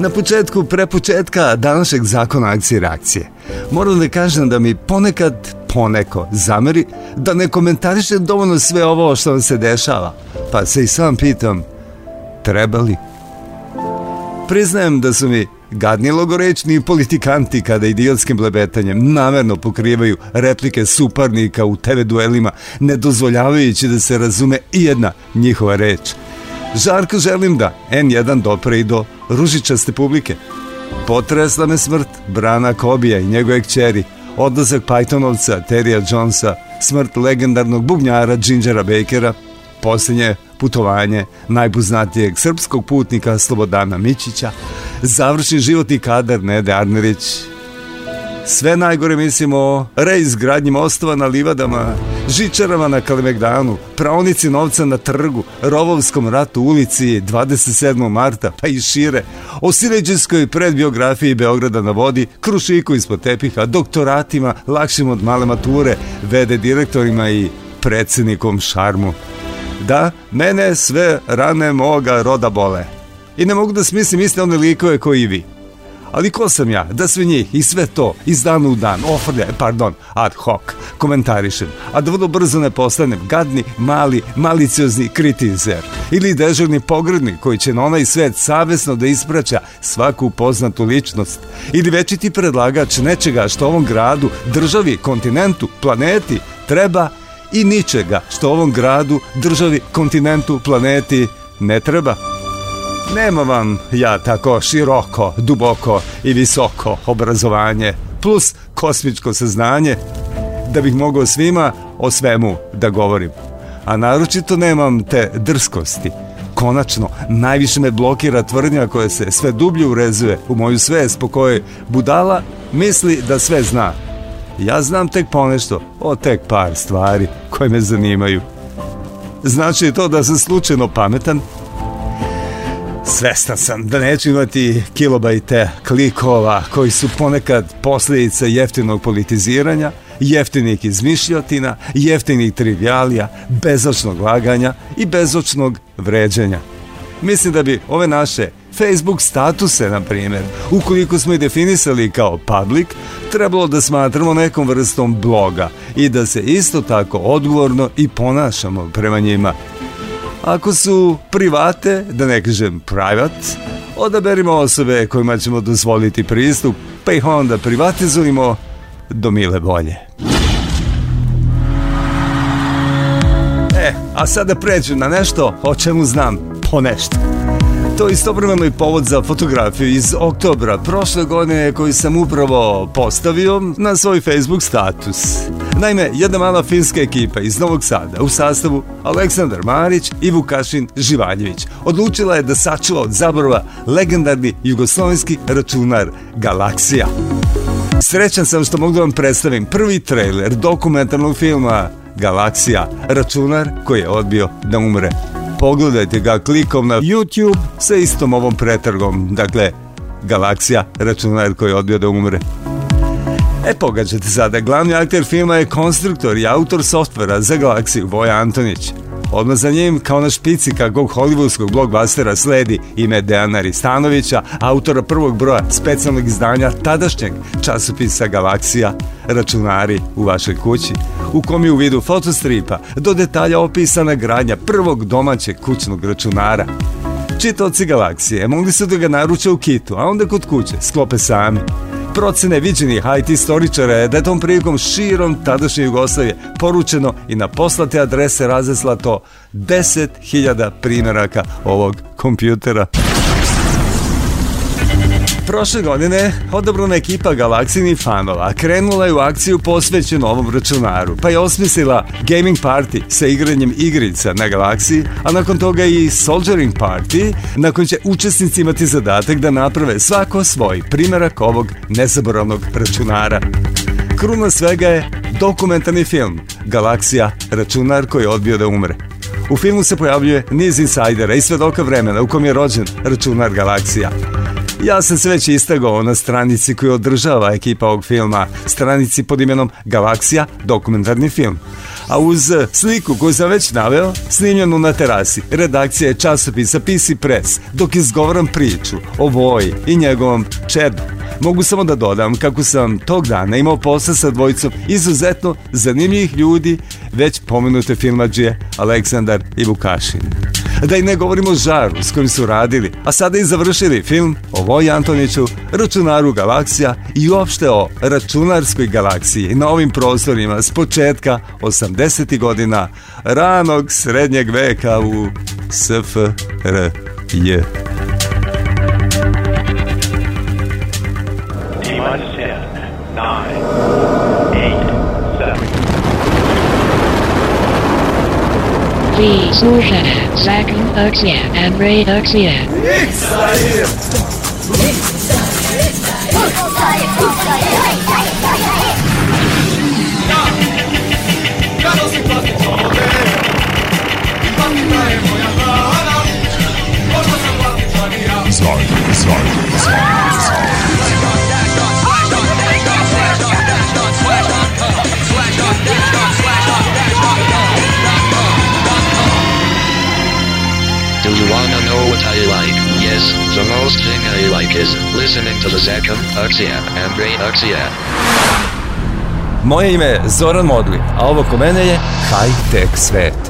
Na početku, prepočetka današnjeg zakona akcije i reakcije, moram da kažem da mi ponekad poneko zameri da ne komentariše dovoljno sve ovo što vam se dešava, pa se i sam pitam, treba li? Priznajem da su mi gadni logorečni politikanti kada idiotskim blebetanjem namerno pokrivaju replike suparnika u TV duelima, ne dozvoljavajući da se razume i jedna njihova reč. Žarko želim da N1 dopre i do ružičaste publike. Potresla me smrt Brana Kobija i njegove kćeri, odlazak Pythonovca, Terija Jonesa, smrt legendarnog bubnjara Gingera Bakera, posljednje putovanje najpoznatijeg srpskog putnika Slobodana Mićića, završni životni kadar Nede Arnerić. Sve najgore mislim o reizgradnji mostova na livadama, žičarama na Kalemegdanu, praonici novca na trgu, rovovskom ratu ulici 27. marta, pa i šire, o sileđinskoj predbiografiji Beograda na vodi, krušiku ispod tepiha, doktoratima, lakšim od male mature, vede direktorima i predsednikom šarmu. Da, mene sve rane moga roda bole. I ne mogu da smislim iste one likove koji i vi. Ali ko sam ja da sve njih i sve to iz dana u dan, ofrlje, pardon, ad hoc, komentarišem, a da vrlo brzo ne postanem gadni, mali, maliciozni kritizer ili dežurni pogrednik koji će na onaj svet savesno da ispraća svaku poznatu ličnost ili večiti predlagač nečega što ovom gradu, državi, kontinentu, planeti treba i ničega što ovom gradu, državi, kontinentu, planeti ne treba. Nema vam ja tako široko, duboko i visoko obrazovanje, plus kosmičko saznanje, da bih mogao svima o svemu da govorim. A naročito nemam te drskosti. Konačno, najviše me blokira tvrdnja koja se sve dublje urezuje u moju svest po kojoj budala misli da sve zna. Ja znam tek ponešto o tek par stvari koje me zanimaju. Znači to da sam slučajno pametan Svestan sam da neću imati kilobajte klikova koji su ponekad posljedica jeftinog politiziranja, jeftinih izmišljotina, jeftinih trivialija, bezočnog laganja i bezočnog vređenja. Mislim da bi ove naše Facebook statuse, na primjer, ukoliko smo i definisali kao public, trebalo da smatramo nekom vrstom bloga i da se isto tako odgovorno i ponašamo prema njima, Ako su private, da ne kažem private, odaberimo osobe kojima ćemo dozvoliti pristup, pa ih onda privatizujemo do mile bolje. E, a sada pređu na nešto o čemu znam ponešto to istovremeno i povod za fotografiju iz oktobra prošle godine koju sam upravo postavio na svoj Facebook status. Naime, jedna mala finska ekipa iz Novog Sada u sastavu Aleksandar Marić i Vukašin Živaljević odlučila je da sačuva od zaborava legendarni jugoslovenski računar Galaksija. Srećan sam što mogu da vam predstavim prvi trailer dokumentarnog filma Galaksija, računar koji je odbio da umre pogledajte ga klikom na YouTube sa istom ovom pretragom. Dakle, Galaksija, računar koji odbio da umre. E pogađate sada, glavni akter filma je konstruktor i autor softvera za Galaksiju Voja Antonić. Odmah za njim, kao na špici kakvog hollywoodskog blockbustera, sledi ime Dejana Ristanovića, autora prvog broja specijalnog izdanja tadašnjeg časopisa Galaksija Računari u vašoj kući, u kom je u vidu fotostripa do detalja opisana gradnja prvog domaćeg kućnog računara. Čitoci Galaksije mogli su da ga naruče u kitu, a onda kod kuće sklope sami. Procene viđenih IT storičara je da je tom prilikom širom tadašnje Jugoslavije poručeno i na poslate adrese razeslato 10.000 primjeraka ovog kompjutera prošle godine odobrana ekipa Galaksini fanova krenula je u akciju posvećenu ovom računaru, pa je osmislila Gaming Party sa igranjem igrica na Galaksiji, a nakon toga i Soldiering Party, na kojem će učesnici imati zadatak da naprave svako svoj primjerak ovog nezaboravnog računara. Kruna svega je dokumentarni film Galaksija, računar koji je odbio da umre. U filmu se pojavljuje niz insajdera i svedoka vremena u kom je rođen računar Galaksija. Ja sam se već istagao na stranici koju održava ekipa ovog filma, stranici pod imenom Galaksija, dokumentarni film. A uz sliku koju sam već naveo, snimljenu na terasi, redakcija je časopisa PC Press, dok izgovaram priču o Voji i njegovom čedu. Mogu samo da dodam kako sam tog dana imao posao sa dvojicom izuzetno zanimljivih ljudi već pomenute filmađije Aleksandar i Vukašin. Da i ne govorimo o žaru s kojim su radili, a sada i završili film o Voji Antoniću, računaru galaksija i uopšte o računarskoj galaksiji na ovim prostorima s početka 80. godina ranog srednjeg veka u SFRJ. be Susha, Zakon Uxia, and Ray Uxia. Zion, Zion. is, the most thing I like is listening to the Zakom, Axiom Andre Brain Moje ime je Zoran Modli, a ovo ko mene je High Tech Svet.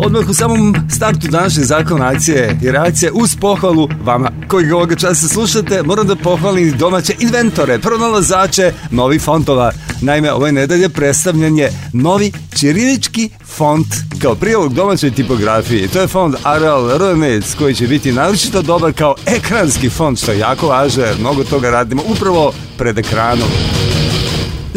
Odmah u samom startu današnje zakona akcije i reakcije uz pohvalu vama koji ovoga časa slušate, moram da pohvalim domaće inventore, pronalazače novi fontova. Naime, ove nedelje predstavljen je novi čirilički font kao prilog domaćoj tipografiji. To je font Arial Rnec koji će biti naročito dobar kao ekranski font što je jako važno mnogo toga radimo upravo pred ekranom.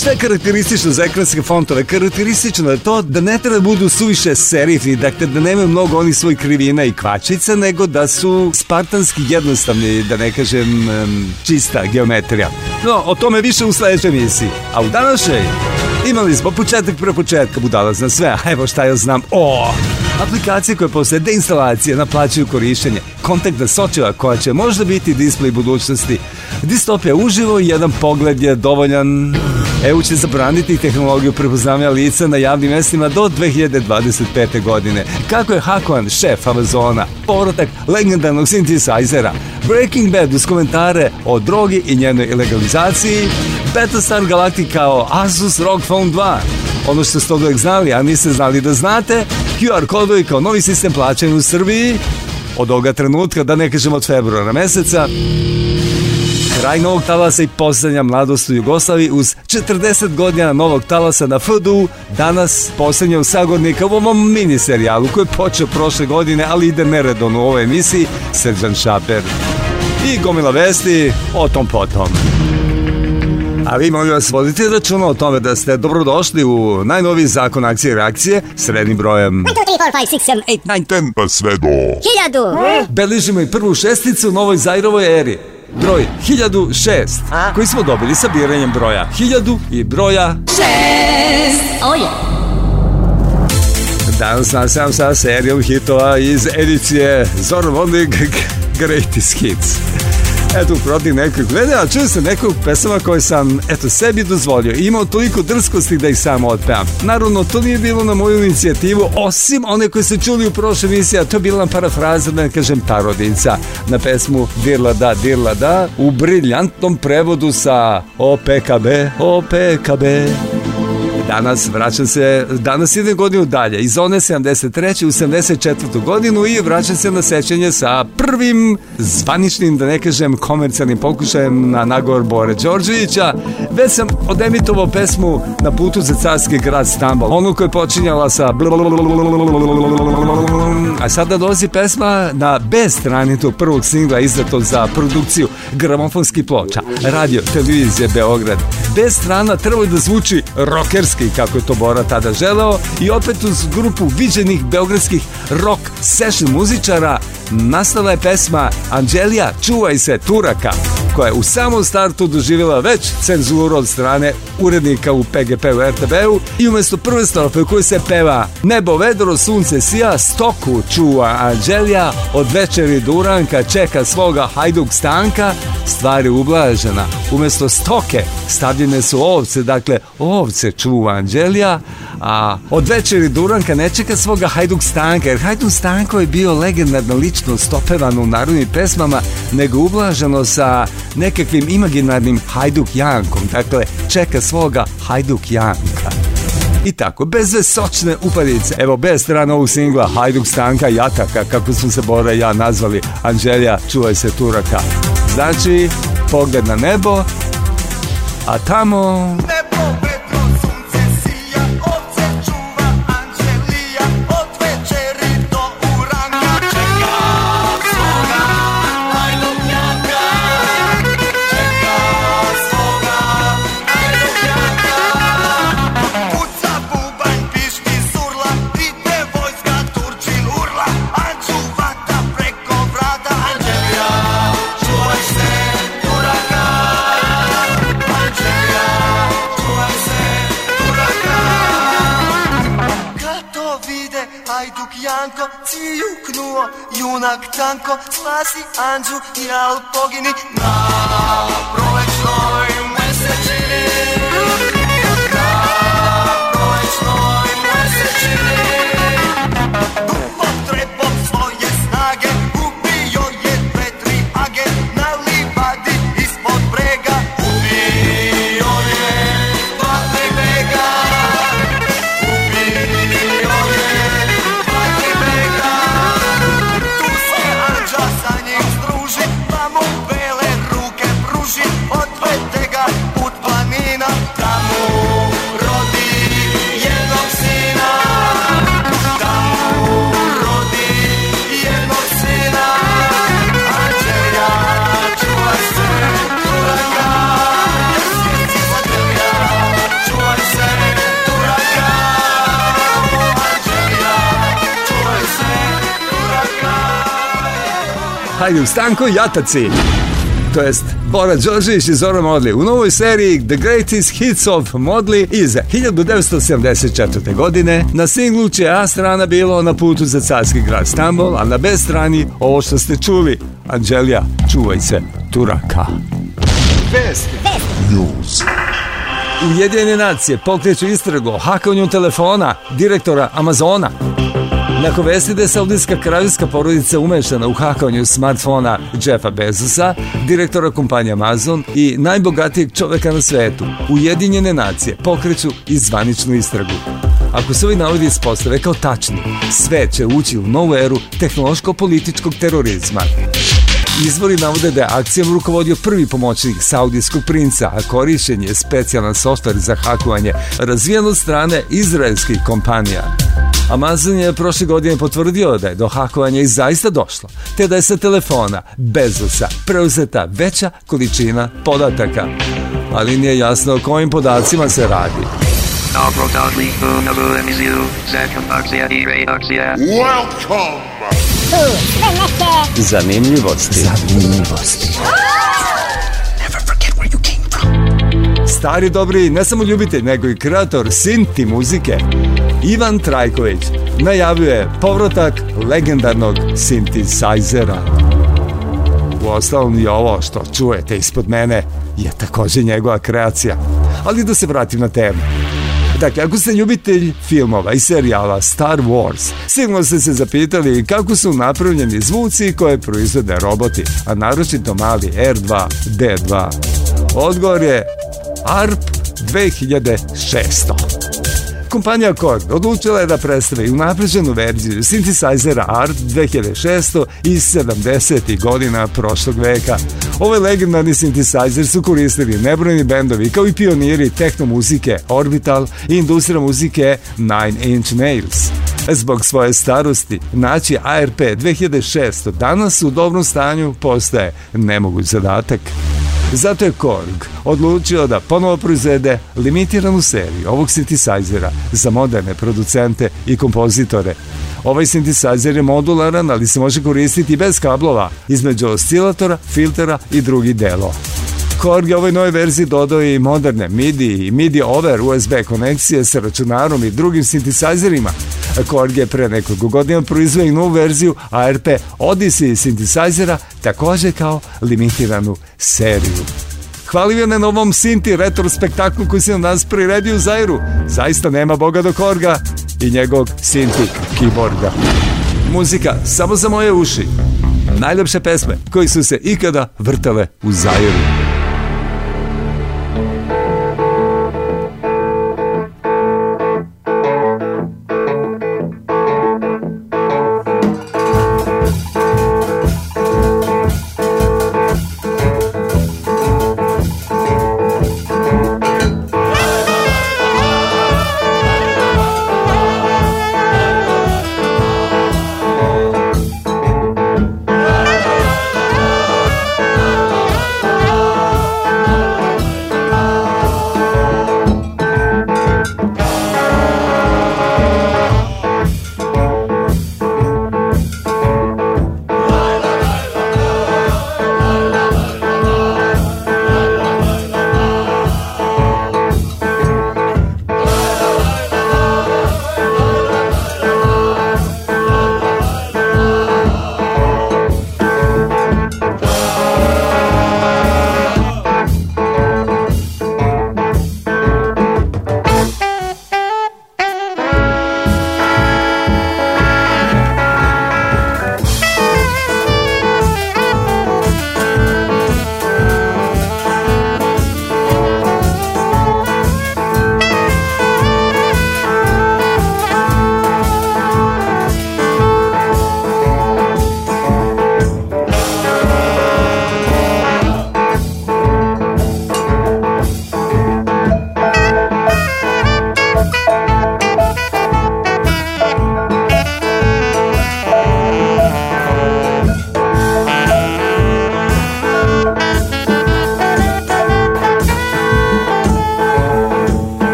Šta je karakteristično za ekranske fontove? Karakteristično je to da ne treba da budu suviše serifni, dakle da nemaju mnogo oni svoj krivina i kvačica, nego da su spartanski jednostavni, da ne kažem čista geometrija. No, o tome više u sledećoj emisiji. A u današnjoj... Imali smo početak pre početka, budala znam sve, a evo šta ja znam o... Aplikacije koje posle deinstalacije naplaćuju korištenje, kontaktna sočiva koja će možda biti display budućnosti, distopija uživo i jedan pogled je dovoljan... EU će zabraniti tehnologiju prepoznavanja lica na javnim mestima do 2025. godine. Kako je Hakovan, šef Amazona, porotak legendarnog synthesizera, Breaking Bad uz komentare o drogi i njenoj ilegalizaciji, Battlestar Galactica o Asus ROG Phone 2. Ono što ste odvek znali, a niste znali da znate, QR kodovi kao novi sistem plaćanja u Srbiji od ovoga trenutka, da ne kažem od februara meseca, kraj novog talasa i poslednja mladost u Jugoslaviji uz 40 godina novog talasa na FDU, danas posljednja sagodnika u ovom miniserijalu koji je počeo prošle godine, ali ide neredovno u ovoj emisiji, Srđan Šaper. I gomila vesti o tom potom. A vi molim vas vodite računa o tome da ste dobrodošli u najnoviji zakon akcije i reakcije srednim brojem 1, 2, pa sve do 1000 Beležimo i prvu šesticu u novoj Zajrovoj eri Broj 1006 A? koji smo dobili sa biranjem broja 1000 i broja 6 Oje Danas nastavljam sa serijom hitova iz edicije Zoran Greatest Hits Eto, protiv nekog glede, a čuje se nekog pesama koje sam, eto, sebi dozvolio. I imao toliko drskosti da ih samo otpevam. Naravno, to nije bilo na moju inicijativu, osim one koje se čuli u prošle emisije, a to je bila parafraza, da ne kažem, parodica na pesmu Dirla da, Dirla da, u briljantnom prevodu sa OPKB, OPKB. Danas vraćam se, danas idem godinu dalje, iz one 73. u 74. godinu i vraćam se na sećanje sa prvim zvaničnim, da ne kažem, komercijalnim pokušajem na Nagor Bore Đorđevića. Već sam odemitovao pesmu na putu za carski grad Stambol, onu koja je počinjala sa a sada dolazi pesma na B strani tog prvog singla izdatog za produkciju gramofonski ploča, radio, televizije Beograd. B strana treba da zvuči rockerski Hrvatske i kako je to Bora tada želeo i opet uz grupu viđenih beogradskih rock session muzičara nastala je pesma Anđelija, čuvaj se Turaka, koja je u samom startu doživjela već cenzuru od strane urednika u PGP-u RTB-u i umjesto prve strofe u kojoj se peva Nebo vedro, sunce sija, stoku čuva Anđelija, od večeri Duranka čeka svoga hajduk stanka, stvari ublažena. Umjesto stoke stavljene su ovce, dakle ovce čuva Anđelija, a od večeri Duranka ne čeka svoga hajduk stanka, jer hajduk stanko je bio legendarno lič vječno stopevano u narodnim pesmama, nego ublaženo sa nekakvim imaginarnim Hajduk Jankom. Dakle, čeka svoga Hajduk Janka. I tako, bez vesočne upadice, evo bez strana ovog singla Hajduk Stanka Jataka, kako smo se Bora ja nazvali, Anđelja, čuvaj se Turaka. Znači, pogled na nebo, a tamo... Mak Čanko, spasi Anđu i Alpogini Na prolećnoj mesečini Hajde Stanko stanku, jataci! to jest Bora Đorđević i Zoran Modli u novoj seriji The Greatest Hits of Modli iz 1974. godine na singlu će A strana bilo na putu za carski grad Stambol, a na B strani ovo što ste čuli, Anđelija, čuvaj se, Turaka. Best News. Ujedinjene nacije pokreću istragu o hakanju telefona direktora Amazona. Nakon vesti da je saudijska kraljevska porodica umešana u hakanju smartfona Jeffa Bezosa, direktora kompanije Amazon i najbogatijeg čoveka na svetu, Ujedinjene nacije pokreću i zvaničnu istragu. Ako se ovi navodi ispostave kao tačni, sve će ući u novu eru tehnološko-političkog terorizma. Izvori navode da je akcijom rukovodio prvi pomoćnik saudijskog princa, a korišćen je specijalan softver za hakovanje razvijen od strane izraelskih kompanija. Amazon je prošle godine potvrdio da je do hakovanja i zaista došlo, te da je sa telefona Bezosa preuzeta veća količina podataka. Ali nije jasno o kojim podacima se radi. Welcome su sve neke zanimljivosti. Zanimljivosti. Never forget where you came from. Stari dobri, ne samo ljubitelj, nego i kreator sinti muzike. Ivan Trajković najavljuje povratak legendarnog sintesajzera. Uostalom i ovo što čujete ispod mene je takođe njegova kreacija. Ali da se vratim na temu. Dakle, ako ste ljubitelj filmova i serijala Star Wars, sigurno ste se zapitali kako su napravljeni zvuci koje proizvode roboti, a naročito mali R2, D2. Odgovor je ARP 2600. Kompanija Korg odlučila je da predstavi unapređenu verziju sintesajzera ART 2600 iz 70. godina prošlog veka. Ovaj legendarni sintesajzer su koristili nebrojni bendovi kao i pioniri tehnomuzike Orbital i industrija muzike Nine Inch Nails. Zbog svoje starosti, naći ARP 2600 danas u dobrom stanju postaje nemoguć zadatak. Zato je Korg odlučio da ponovo proizvede limitiranu seriju ovog sintisajzera za moderne producente i kompozitore. Ovaj sintisajzer je modularan, ali se može koristiti bez kablova, između oscilatora, filtera i drugih delova. Korg je ovoj novoj verziji dodao i moderne MIDI i MIDI over USB konekcije sa računarom i drugim sintisajzerima, Korg je pre nekoliko godina proizveo i novu verziju ARP Odyssey synthesizera, takođe kao limitiranu seriju. Hvalio na novom Sinti retro spektaklu koji se nam danas priredio u Zairu. Zaista nema boga do Korga i njegovog Sinti kiborga. Muzika samo za moje uši. Najljepše pesme koji su se ikada vrtale u Zairu.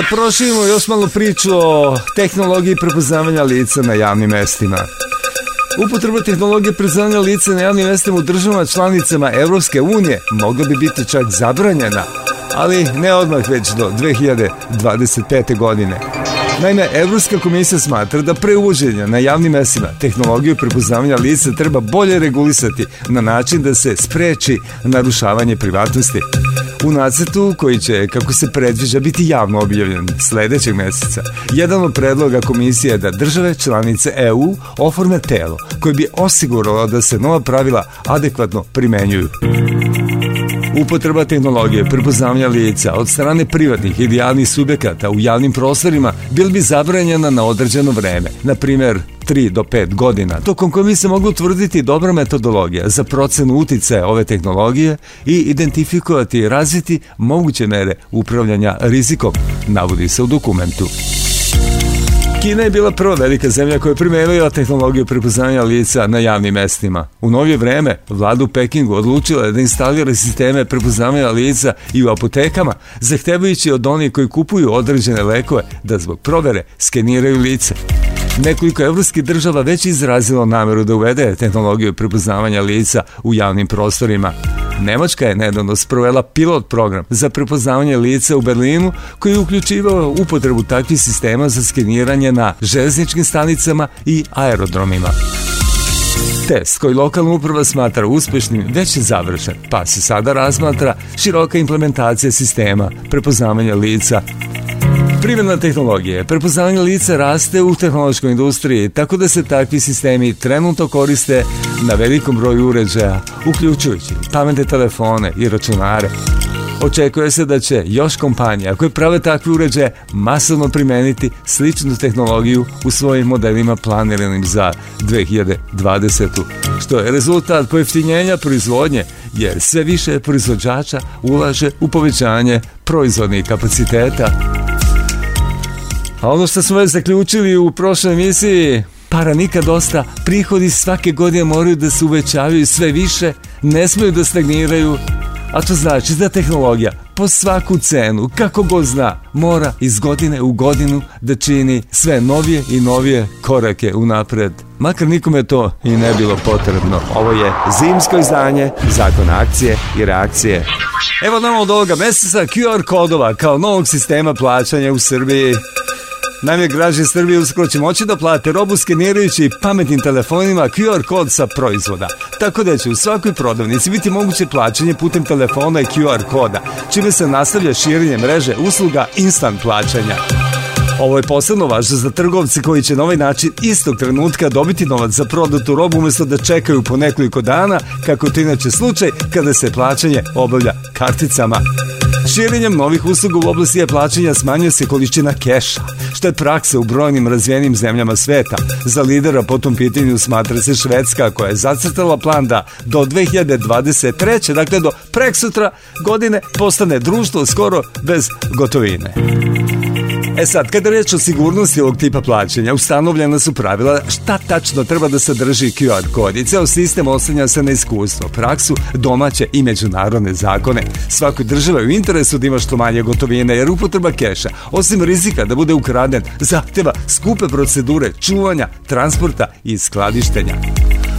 da proširimo još malo priču o tehnologiji prepoznavanja lica na javnim mestima. Upotreba tehnologije prepoznavanja lica na javnim mestima u državama članicama Evropske unije mogla bi biti čak zabranjena, ali ne odmah već do 2025. godine. Naime, Evropska komisija smatra da pre uvođenja na javnim mestima tehnologiju prepoznavanja lica treba bolje regulisati na način da se spreči narušavanje privatnosti u nacetu koji će, kako se predviđa, biti javno objavljen sledećeg meseca. Jedan od predloga komisije da države članice EU oforme telo koje bi osiguralo da se nova pravila adekvatno primenjuju. Upotreba tehnologije prepoznavanja lica od strane privatnih i javnih subjekata u javnim prostorima bil bi zabranjena na određeno vreme, na primer 3 do 5 godina, tokom koje mi se mogu utvrditi dobra metodologija za procenu uticaja ove tehnologije i identifikovati i razviti moguće mere upravljanja rizikom, navodi se u dokumentu. Kina je bila prva velika zemlja koja je primenila tehnologiju prepoznanja lica na javnim mestima. U novije vreme vlada u Pekingu odlučila je da instalira sisteme prepoznavanja lica i u apotekama, zahtevajući od onih koji kupuju određene lekove da zbog provere skeniraju lice. Nekoliko evropskih država već izrazilo nameru da uvede tehnologiju prepoznavanja lica u javnim prostorima. Nemačka je nedavno sprovela pilot program za prepoznavanje lica u Berlinu koji je uključivao upotrebu takvih sistema za skeniranje na železničkim stanicama i aerodromima. Test koji lokalna uprava smatra uspešnim već je završen, pa se sada razmatra široka implementacija sistema prepoznavanja lica Primjena tehnologije. Prepoznavanje lica raste u tehnološkoj industriji, tako da se takvi sistemi trenutno koriste na velikom broju uređaja, uključujući pametne telefone i računare. Očekuje se da će još kompanija koje prave takve uređaje masovno primeniti sličnu tehnologiju u svojim modelima planiranim za 2020. Što je rezultat pojeftinjenja proizvodnje, jer sve više proizvođača ulaže u povećanje proizvodnih kapaciteta. A ono što smo već zaključili u prošloj emisiji, para nikad dosta, prihodi svake godine moraju da se uvećavaju sve više, ne smiju da stagniraju, a to znači da tehnologija po svaku cenu, kako god zna, mora iz godine u godinu da čini sve novije i novije korake u napred. Makar nikome to i ne bilo potrebno. Ovo je zimsko izdanje Zakona akcije i reakcije. Evo nam od ovoga meseca QR kodova kao novog sistema plaćanja u Srbiji. Naime, građani Srbije uskoro će moći da plate robu skenirajući pametnim telefonima QR kod sa proizvoda. Tako da će u svakoj prodavnici biti moguće plaćanje putem telefona i QR koda, čime se nastavlja širenje mreže usluga instant plaćanja. Ovo je posebno važno za trgovce koji će na ovaj način istog trenutka dobiti novac za prodatu robu umesto da čekaju po nekoliko dana, kako to inače slučaj kada se plaćanje obavlja karticama. Širenjem novih usluga u oblasti e-plaćanja smanjuje se količina keša, što je praksa u brojnim razvijenim zemljama sveta. Za lidera po tom pitanju smatra se Švedska, koja je zacrtala plan da do 2023. dakle do preksutra godine, postane društvo skoro bez gotovine. E sad, kada reč o sigurnosti ovog tipa plaćanja, ustanovljena su pravila šta tačno treba da sadrži QR kod i ceo sistem oslanja se na iskustvo, praksu, domaće i međunarodne zakone. Svakoj države u interesu da ima što manje gotovine, jer upotreba keša, osim rizika da bude ukraden, zahteva skupe procedure čuvanja, transporta i skladištenja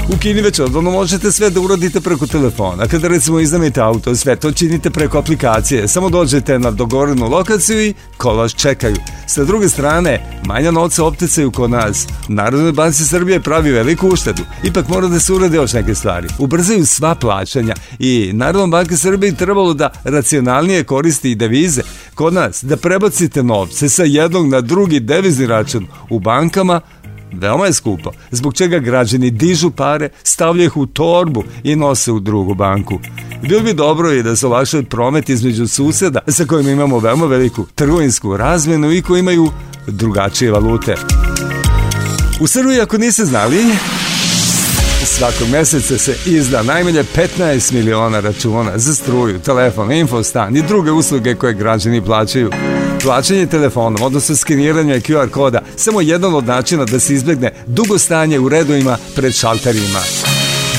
u Kini već odavno možete sve da uradite preko telefona. Kada recimo iznajmite auto, sve to činite preko aplikacije. Samo dođete na dogovorenu lokaciju i kolaž čekaju. Sa druge strane, manja novca opticaju kod nas. U Narodnoj banci Srbije pravi veliku uštedu. Ipak mora da se urade još neke stvari. Ubrzaju sva plaćanja i Narodna banka Srbije trebalo da racionalnije koristi i devize. Kod nas, da prebacite novce sa jednog na drugi devizni račun u bankama, Veoma je skupo. Zbog čega građani dižu pare, stavljaju ih u torbu i nose u drugu banku. Bilo bi dobro i da se olakša promet između suseda sa kojim imamo veoma veliku trgovinsku razmenu i koji imaju drugačije valute. U Srbiji, ako niste znali, Svakog meseca se izda najmanje 15 miliona računa za struju, telefon, infostan i druge usluge koje građani plaćaju plaćanje telefonom, odnosno skeniranje QR koda, samo jedan od načina da se izbegne dugo stanje u redovima pred šalterima.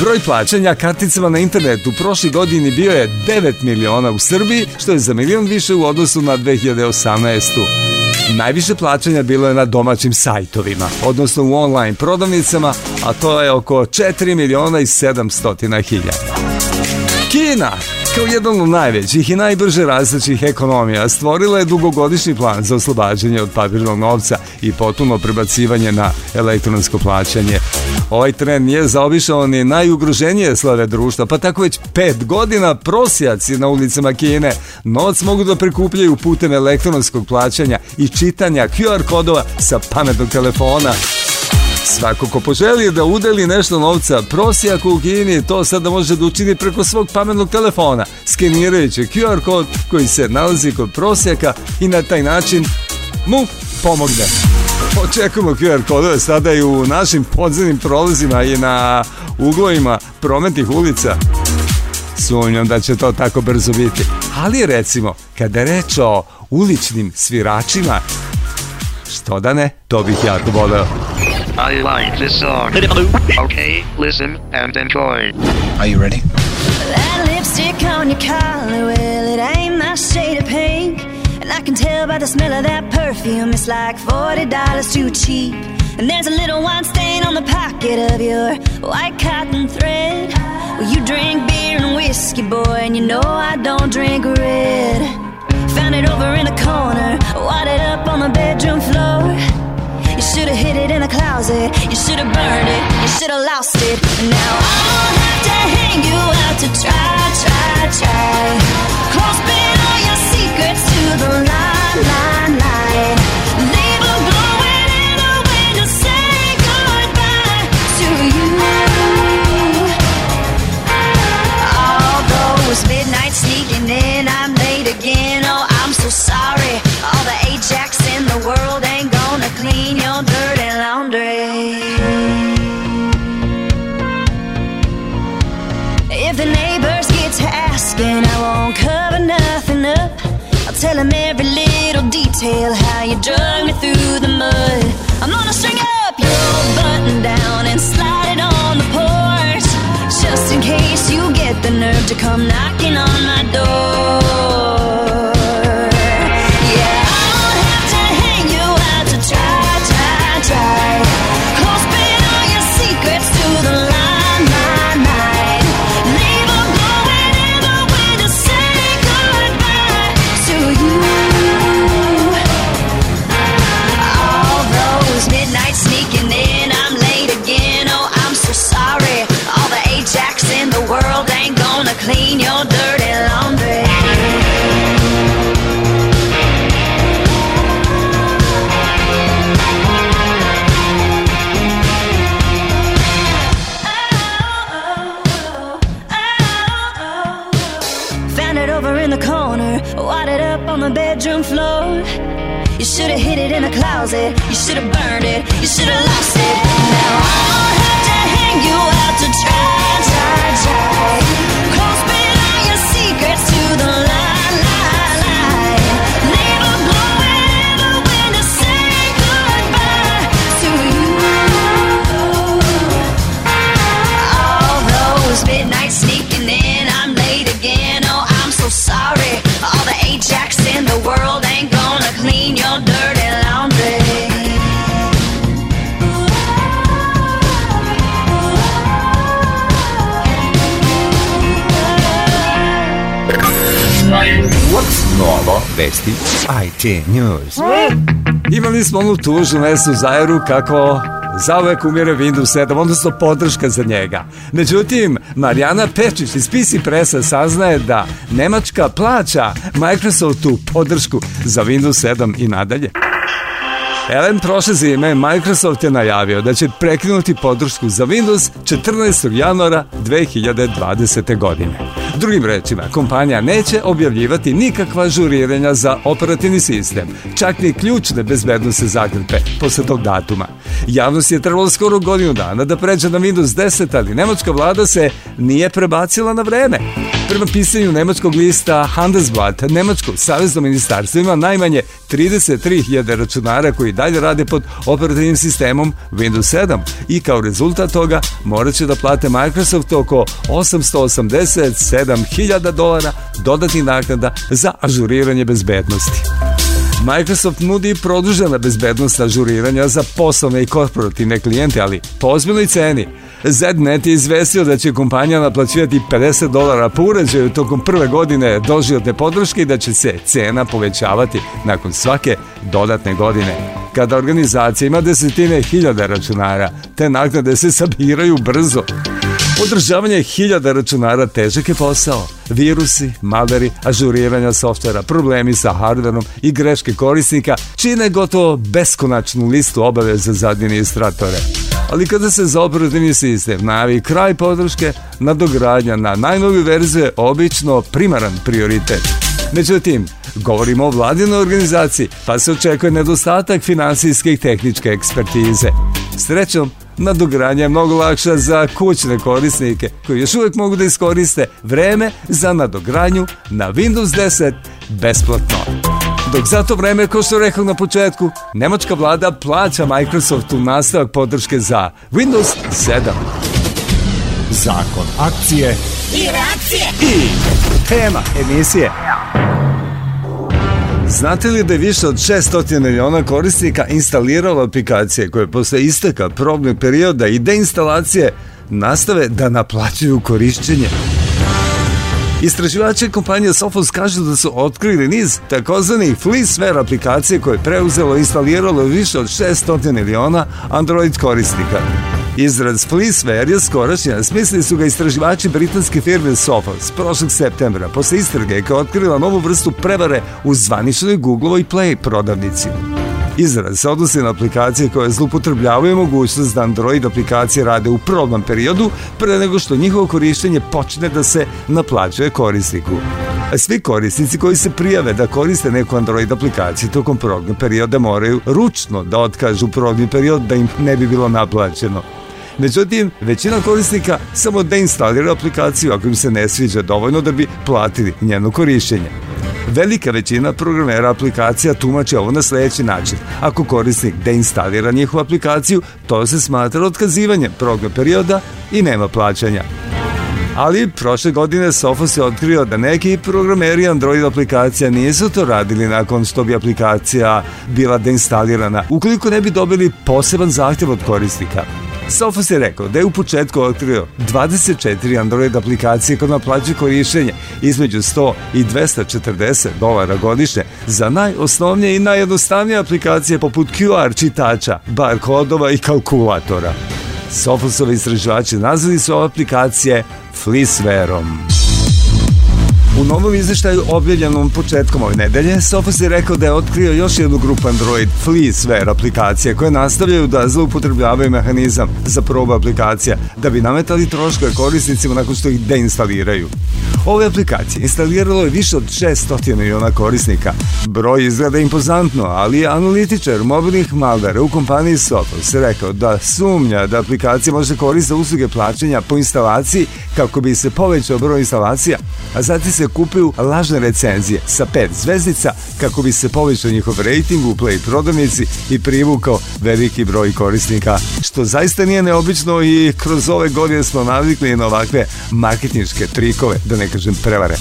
Broj plaćanja karticama na internetu prošli godini bio je 9 miliona u Srbiji, što je za milion više u odnosu na 2018. Najviše plaćanja bilo je na domaćim sajtovima, odnosno u online prodavnicama, a to je oko 4 miliona i 700 hiljada. Kina Kao jedan od najvećih i najbrže rastućih ekonomija stvorila je dugogodišnji plan za oslobađanje od papirnog novca i potpuno prebacivanje na elektronsko plaćanje. Ovaj trend nije zaobišao ni najugroženije slave društva, pa tako već pet godina prosjaci na ulicama Kine novac mogu da prikupljaju putem elektronskog plaćanja i čitanja QR kodova sa pametnog telefona. Svako ko poželi da udeli nešto novca prosijaku u Kini, to sada može da učini preko svog pametnog telefona, skenirajući QR kod koji se nalazi kod prosijaka i na taj način mu pomogne. Očekujemo QR kodove sada i u našim podzemnim prolazima i na uglovima prometnih ulica. Sumnjam da će to tako brzo biti. Ali recimo, kada reč o uličnim sviračima, što da ne, to bih jako voleo. I like this song. Okay, listen and enjoy. Are you ready? That lipstick on your collar, well, it ain't my shade of pink. And I can tell by the smell of that perfume, it's like $40 too cheap. And there's a little wine stain on the pocket of your white cotton thread. Well, you drink beer and whiskey, boy, and you know I don't drink red. Found it over in the corner, wadded up on the bedroom floor should have hid it in a closet. You should have burned it. You should have lost it. And now I'll have to hang you out to try, try, try. Cross all your secrets to the limelight. Tell him every little detail how you drug me through the mud. I'm gonna string up your button down and slide it on the porch. Just in case you get the nerve to come knocking on my door. it over in the corner, wadded up on the bedroom floor. You should have hid it in the closet, you should have burned it, you should have lost it. Now I don't have to hang you out to dry, dry, dry. Close Novo Vesti IT News. Imali smo onu tužnu vesu Zajeru kako zauvek umire Windows 7, odnosno podrška za njega. Međutim, Marijana Pečić iz PC Presa saznaje da Nemačka plaća Microsoftu podršku za Windows 7 i nadalje. Elen prošle zime Microsoft je najavio da će prekinuti podršku za Windows 14. januara 2020. godine. Drugim rečima, kompanija neće objavljivati nikakva žuriranja za operativni sistem, čak ni ključne bezbednostne zagrpe posle tog datuma. Javnost je trebalo skoro godinu dana da pređe na Windows 10, ali nemačka vlada se nije prebacila na vreme. Prema pisanju nemačkog lista Handelsblatt, nemačko savezno ministarstvo ima najmanje 33.000 računara koji dalje rade pod operativnim sistemom Windows 7 i kao rezultat toga morat će da plate Microsoft oko 887.000 dolara dodatnih naknada za ažuriranje bezbednosti. Microsoft nudi produžena bezbednost ažuriranja za poslovne i korporativne klijente, ali po ozbiljnoj ceni – ZNet je izvestio da će kompanija naplaćivati 50 dolara po uređaju tokom prve godine doživotne podrške i da će se cena povećavati nakon svake dodatne godine. Kada organizacija ima desetine hiljada računara, te naknade se sabiraju brzo. Održavanje hiljada računara težak je posao. Virusi, maleri, ažuriranja softvera, problemi sa hardverom i greške korisnika čine gotovo beskonačnu listu obaveza za administratore. Ali kada se za operativni sistem navi kraj podrške, nadogradnja na najnoviju verziju obično primaran prioritet. Međutim, govorimo o vladinoj organizaciji, pa se očekuje nedostatak finansijske i tehničke ekspertize. Srećom, nadogranja je mnogo lakša za kućne korisnike koji još uvek mogu da iskoriste vreme za nadogranju na Windows 10 besplatno. Dok za to vreme, ko što rekao na početku, nemačka vlada plaća Microsoftu nastavak podrške za Windows 7 zakon akcije i reakcije i tema emisije. Znate li da je više od 600 miliona korisnika instaliralo aplikacije koje posle isteka probnog perioda i deinstalacije nastave da naplaćuju korišćenje? Istraživači kompanije Sophos kažu da su otkrili niz takozvanih fleeceware aplikacije koje preuzelo i instaliralo više od 600 miliona Android korisnika. Izraz Iz je skorašnja smislili su ga istraživači britanske firme Sophos prošlog septembra, posle istrage koja otkrila novu vrstu prevare u zvaničnoj Googleovoj Play prodavnici. Izraz se odnosi na aplikacije koje zlupotrebljavaju mogućnost da Android aplikacije rade u probnom periodu pre nego što njihovo korištenje počne da se naplaćuje korisniku. Svi korisnici koji se prijave da koriste neku Android aplikaciju tokom probnog perioda moraju ručno da otkažu probni period da im ne bi bilo naplaćeno. Međutim, većina korisnika samo deinstalira aplikaciju ako im se ne sviđa dovoljno da bi platili njeno korišćenje. Velika većina programera aplikacija tumače ovo na sledeći način. Ako korisnik deinstalira njihovu aplikaciju, to se smatra otkazivanjem progna perioda i nema plaćanja. Ali prošle godine Sofos je otkrio da neki programeri Android aplikacija nisu to radili nakon što bi aplikacija bila deinstalirana, ukoliko ne bi dobili poseban zahtjev od korisnika. Sofos je rekao da je u početku otkrio 24 Android aplikacije kod naplaćuju korištenje između 100 i 240 dolara godišnje za najosnovnije i najjednostavnije aplikacije poput QR čitača, bar kodova i kalkulatora. Sofosovi istraživači nazvali su ove aplikacije Flisverom. U novom izveštaju objavljenom početkom ove nedelje, Sophos je rekao da je otkrio još jednu grupu Android Flea Sphere aplikacija koje nastavljaju da zloupotrebljavaju mehanizam za probu aplikacija da bi nametali troškove korisnicima nakon što ih deinstaliraju. Ove aplikacije instaliralo je više od 600 miliona korisnika. Broj izgleda impozantno, ali analitičar mobilnih malvera u kompaniji Sophos rekao da sumnja da aplikacija može koristiti usluge plaćanja po instalaciji kako bi se povećao broj instalacija, a zatim se kupuju lažne recenzije sa 5 zvezdica kako bi se povećao njihov rejting u Play prodavnici i privukao veliki broj korisnika. Što zaista nije neobično i kroz ove godine smo navikli na ovakve marketinjske trikove, da ne kažem prevare.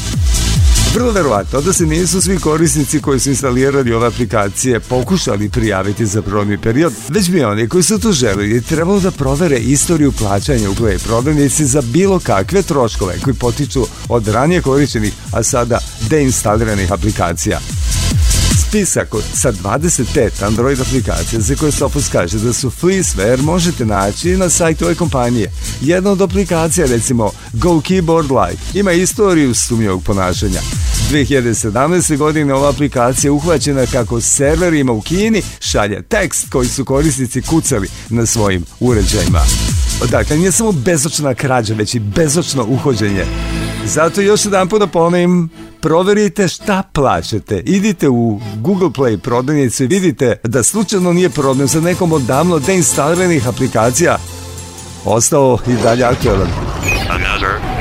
Vrlo verovatno da se nisu svi korisnici koji su instalirali ove aplikacije pokušali prijaviti za probni period, već bi oni koji su to želili trebalo da provere istoriju plaćanja u Play prodavnici za bilo kakve troškove koji potiču od ranije korišćenih, a sada deinstaliranih aplikacija spisak od, sa 25 Android aplikacija za koje Sophos kaže da su freesware možete naći na sajtu ove kompanije. Jedna od aplikacija, recimo Go Keyboard Lite, ima istoriju sumnjivog ponašanja. 2017. godine ova aplikacija uhvaćena kako serverima u Kini šalje tekst koji su korisnici kucali na svojim uređajima. Dakle, nije samo bezočna krađa, već i bezočno uhođenje. Zato još jedan put da ponovim, proverite šta plaćate. Idite u Google Play prodavnicu i vidite da slučajno nije problem sa nekom od davno deinstaliranih aplikacija. Ostao i dalje aktualan. Another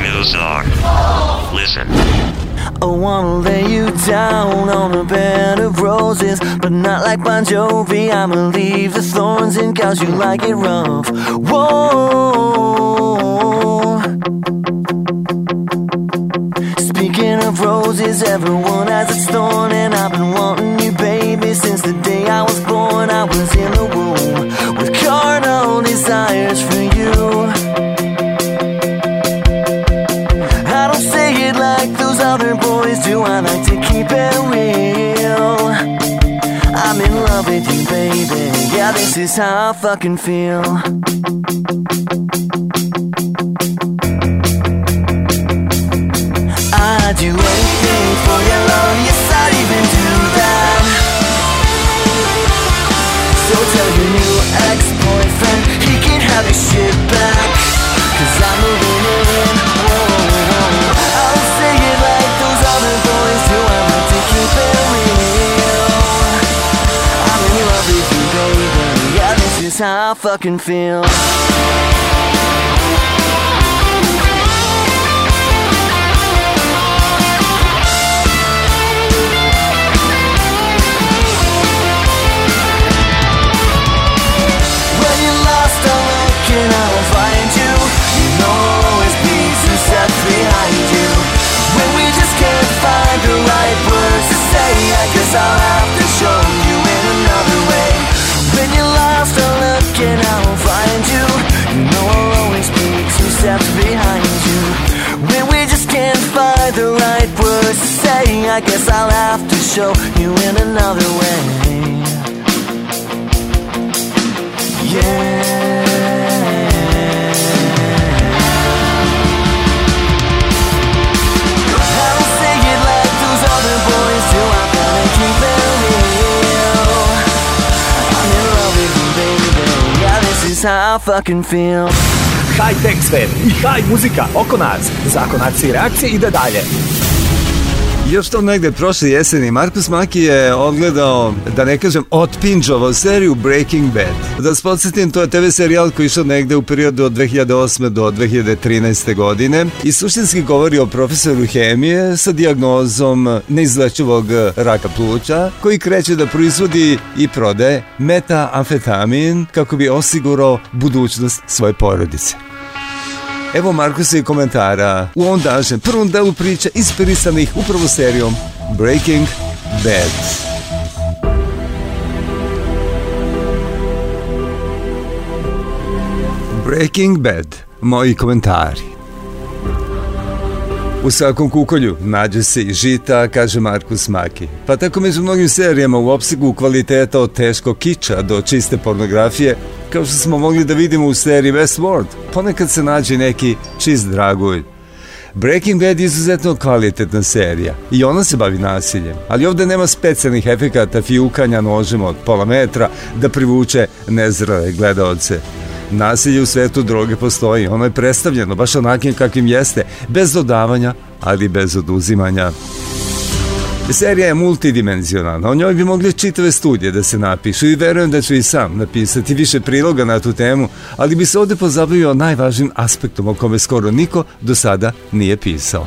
I wanna lay you down on a bed of roses, but not like Bon Jovi. I'ma leave the thorns in cause you like it rough. Whoa. Is everyone has its thorn And I've been wanting you, baby Since the day I was born I was in the womb With carnal desires for you I don't say it like those other boys do I like to keep it real I'm in love with you, baby Yeah, this is how I fucking feel I fucking feel. I guess I'll have to show you in another way. Yeah. i say it like those other boys do. I'm gonna keep it real. I'm in love with you, baby. Yeah, this is how I fucking feel. High Tech Sven i High muzika oko nas. reakcije ide dalje. Još to negde prošle jeseni Markus Maki je odgledao, da ne kažem, otpinđovo seriju Breaking Bad. Da spodsjetim, to je TV serijal koji išao negde u periodu od 2008. do 2013. godine i suštinski govori o profesoru hemije sa diagnozom neizlečivog raka pluća koji kreće da proizvodi i prode metaamfetamin kako bi osigurao budućnost svoje porodice. Evo Markusa i komentara u ondašnjem prvom delu priča inspirisanih upravo serijom Breaking Bad. Breaking Bad, moji komentari. U svakom kukolju nađe se i žita, kaže Markus Maki. Pa tako među mnogim serijama u opsegu kvaliteta od teško kiča do čiste pornografije, kao što smo mogli da vidimo u seriji Westworld. Ponekad se nađe neki čist dragulj. Breaking Bad je izuzetno kvalitetna serija i ona se bavi nasiljem, ali ovde nema specijalnih efekata fijukanja nožima od pola metra da privuče nezrale gledalce. Nasilje u svetu droge postoji, ono je predstavljeno baš onakim kakvim jeste, bez dodavanja, ali bez oduzimanja. Serija je multidimenzionalna, o njoj bi mogli čitave studije da se napišu i verujem da ću i sam napisati više priloga na tu temu, ali bi se ovde pozabavio najvažnim aspektom o kome skoro niko do sada nije pisao.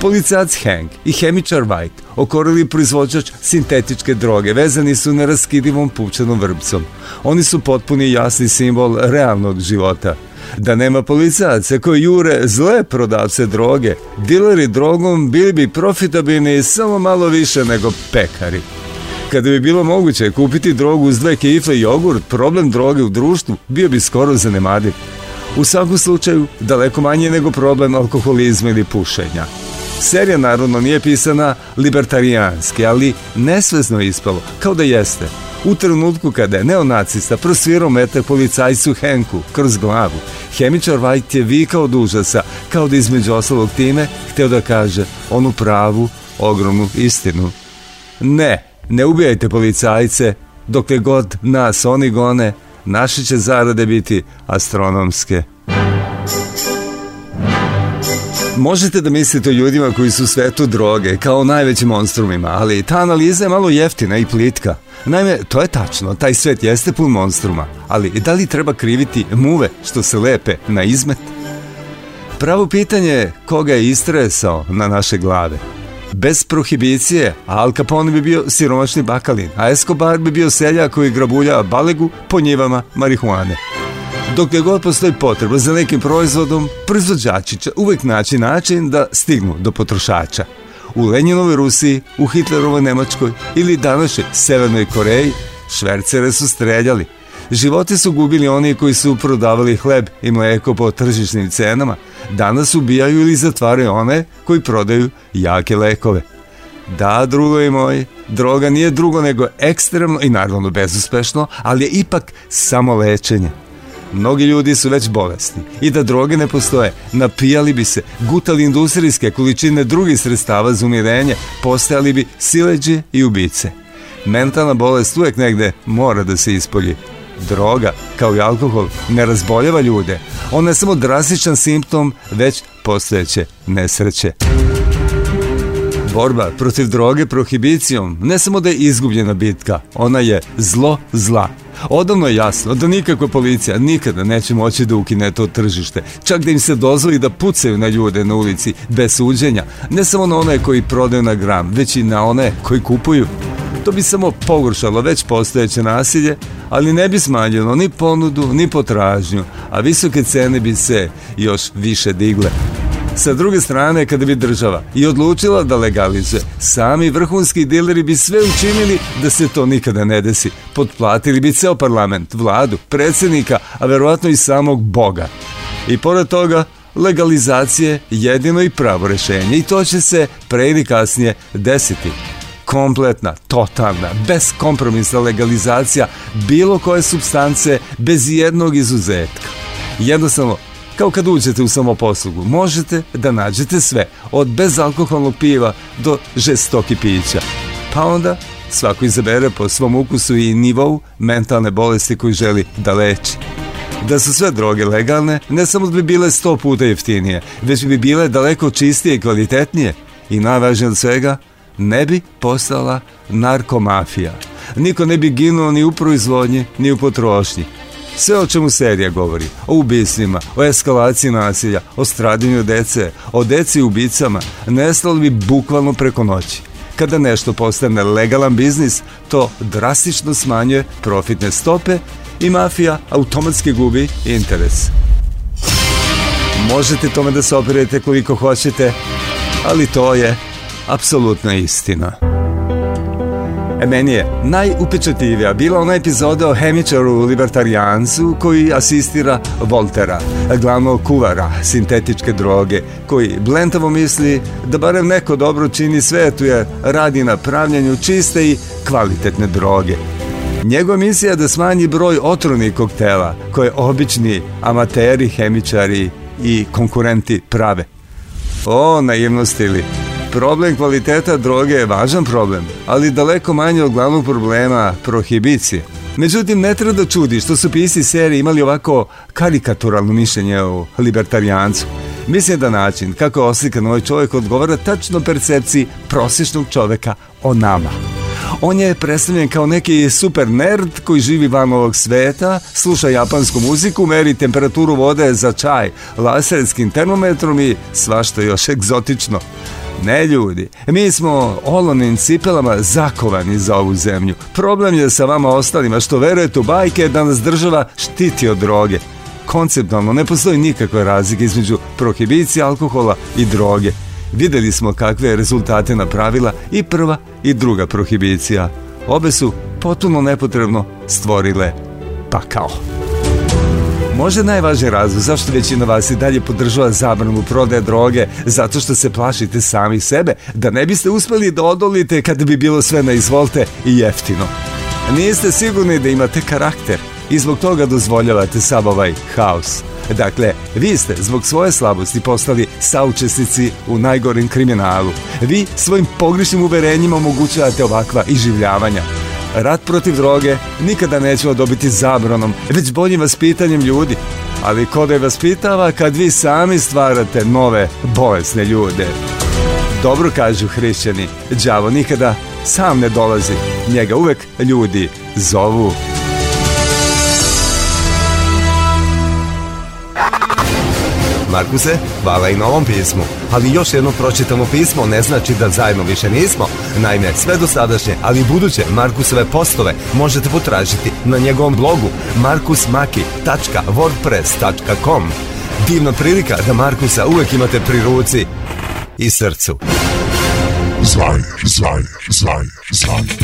Policajac Hank i hemičar White, okorili proizvođač sintetičke droge, vezani su neraskidivom pupčanom vrbcom. Oni su potpuni jasni simbol realnog života – da nema policajaca koji jure zle prodavce droge. Dileri drogom bili bi profitabilni samo malo više nego pekari. Kada bi bilo moguće kupiti drogu uz dve kifle i jogurt, problem droge u društvu bio bi skoro zanemadiv. U svakom slučaju, daleko manje nego problem alkoholizma ili pušenja. Serija naravno nije pisana libertarijanski, ali nesvezno ispalo, kao da jeste. U trenutku kada je neonacista prosvirao metak policajcu Henku kroz glavu, hemičar White je vikao od užasa, kao da između ostalog time hteo da kaže onu pravu, ogromnu istinu. Ne, ne ubijajte policajce, dokle god nas oni gone, naše će zarade biti astronomske. Možete da mislite o ljudima koji su u svetu droge, kao najvećim monstrumima, ali ta analiza je malo jeftina i plitka. Naime, to je tačno, taj svet jeste pun monstruma, ali da li treba kriviti muve što se lepe na izmet? Pravo pitanje je koga je istresao na naše glave. Bez prohibicije Al Capone bi bio siromašni bakalin, a Escobar bi bio seljak koji grabulja balegu po njivama marihuane. Dokle god postoji potreba za nekim proizvodom, proizvođači će uvek naći način da stignu do potrošača. U Lenjinovoj Rusiji, u Hitlerovoj Nemačkoj ili današnje Severnoj Koreji, švercere su streljali. Živote su gubili oni koji su prodavali hleb i mleko po tržišnim cenama. Danas ubijaju ili zatvaraju one koji prodaju jake lekove. Da, drugo i moji, droga nije drugo nego ekstremno i naravno bezuspešno, ali je ipak samo lečenje mnogi ljudi su već bolesni i da droge ne postoje, napijali bi se, gutali industrijske količine drugih sredstava za umirenje, postajali bi sileđe i ubice. Mentalna bolest uvek negde mora da se ispolji. Droga, kao i alkohol, ne razboljeva ljude. Ona je samo drastičan simptom već postojeće nesreće. Borba protiv droge prohibicijom ne samo da je izgubljena bitka, ona je zlo zla. Odavno je jasno da nikakva policija nikada neće moći da ukine to tržište, čak da im se dozvoli da pucaju na ljude na ulici bez suđenja, ne samo na one koji prodaju na gram, već i na one koji kupuju. To bi samo pogoršalo već postojeće nasilje, ali ne bi smanjilo ni ponudu, ni potražnju, a visoke cene bi se još više digle. Sa druge strane, kada bi država i odlučila da legalizuje, sami vrhunski dileri bi sve učinili da se to nikada ne desi. Potplatili bi ceo parlament, vladu, predsednika, a verovatno i samog Boga. I pored toga, legalizacije jedino i pravo rešenje i to će se pre ili kasnije desiti kompletna, totalna, beskompromisna legalizacija bilo koje substance bez jednog izuzetka. Jednostavno, Kao kad uđete u samoposlugu, možete da nađete sve, od bezalkoholnog piva do žestoki pića. Pa onda svako izabere po svom ukusu i nivou mentalne bolesti koju želi da leči. Da su sve droge legalne, ne samo da bi bile sto puta jeftinije, već bi bile daleko čistije i kvalitetnije. I najvažnije od svega, ne bi postala narkomafija. Niko ne bi ginuo ni u proizvodnji, ni u potrošnji. Sve o čemu serija govori, o ubistvima, o eskalaciji nasilja, o stradanju dece, o deci i ubicama, nestalo bi bukvalno preko noći. Kada nešto postane legalan biznis, to drastično smanjuje profitne stope i mafija automatski gubi interes. Možete tome da se operete koliko hoćete, ali to je apsolutna istina. E, meni je najupečetljivija bila ona epizoda o hemičaru libertarijancu koji asistira Voltera, glavnog kuvara sintetičke droge, koji blentavo misli da barem neko dobro čini svetu jer radi na pravljanju čiste i kvalitetne droge. Njegova misija je da smanji broj otrovnih koktela koje obični amateri, hemičari i konkurenti prave. O, naivnost ili Problem kvaliteta droge je važan problem, ali daleko manje od glavnog problema prohibicije. Međutim, ne treba da čudi što su pisci serije imali ovako karikaturalno mišljenje o libertarijancu. Mislim da način kako je oslikan ovaj čovjek odgovara tačno percepciji prosječnog čovjeka o nama. On je predstavljen kao neki super nerd koji živi van ovog sveta, sluša japansku muziku, meri temperaturu vode za čaj, laserskim termometrom i svašta još egzotično. Ne ljudi, mi smo olonim cipelama zakovani za ovu zemlju. Problem je sa vama ostalima što verujete u bajke da nas država štiti od droge. Konceptualno ne postoji nikakve razlike između prohibicije alkohola i droge. Videli smo kakve je rezultate napravila i prva i druga prohibicija. Obe su potpuno nepotrebno stvorile pakao. Možda najvažniji razlog zašto većina vas i dalje podržava zabranu prodaje droge, zato što se plašite sami sebe, da ne biste uspeli da odolite kada bi bilo sve na izvolte i jeftino. Niste sigurni da imate karakter i zbog toga dozvoljavate sav ovaj haos. Dakle, vi ste zbog svoje slabosti postali saučesnici u najgorim kriminalu. Vi svojim pogrešnim uverenjima omogućavate ovakva iživljavanja rat protiv droge nikada nećemo dobiti zabronom, već boljim vaspitanjem ljudi. Ali ko da je vaspitava kad vi sami stvarate nove, bolesne ljude? Dobro kažu hrišćani, đavo nikada sam ne dolazi, njega uvek ljudi zovu. Markuse, hvala i na ovom pismu. Ali još jedno pročitano pismo ne znači da zajedno više nismo. Naime, sve do sadašnje, ali i buduće Markuseve postove možete potražiti na njegovom blogu markusmaki.wordpress.com. Divna prilika da Markusa uvek imate pri ruci i srcu. Zvajer, zvajer, zvajer, zvajer.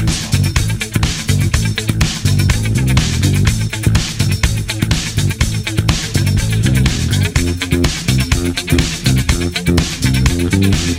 Mm-hmm.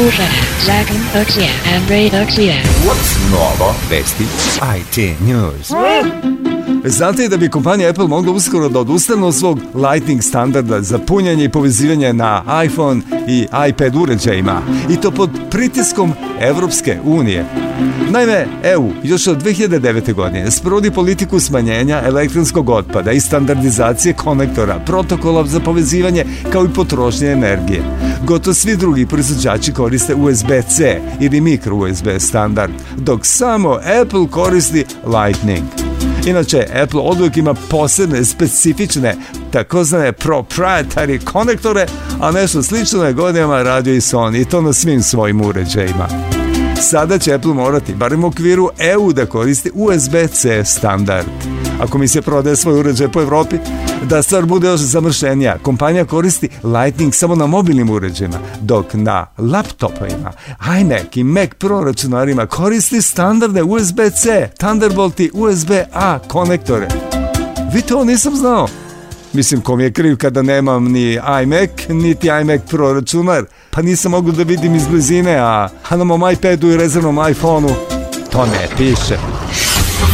Slušaj, zakon akcija, Andrej akcija. What's novo? Vesti IT News. Znate da bi kompanija Apple mogla uskoro da odustane od svog Lightning standarda za punjanje i povezivanje na iPhone i iPad uređajima i to pod pritiskom Evropske unije. Naime, EU još od 2009. godine sprovodi politiku smanjenja elektronskog otpada i standardizacije konektora, protokola za povezivanje kao i potrošnje energije. Gotovo svi drugi proizvođači koriste USB-C ili micro USB standard, dok samo Apple koristi Lightning. Inače, Apple oduvijek ima posebne, specifične, takozvane proprietary konektore, a nešto slično je godinama radio i Sony, i to na svim svojim uređajima. Sada će Apple morati, barem u okviru EU, da koristi USB-C standard. Ako mi se prodaje svoj uređaj po Evropi, da stvar bude još zamršenija, kompanija koristi Lightning samo na mobilnim uređajima, dok na laptopima, iMac i Mac Pro računarima koristi standardne USB-C, Thunderbolt i USB-A konektore. Vi to nisam znao. Mislim, kom je kriv kada nemam ni iMac, niti iMac Pro računar, pa nisam mogu da vidim iz blizine, a, a na mom iPadu i rezervnom iPhoneu to ne piše.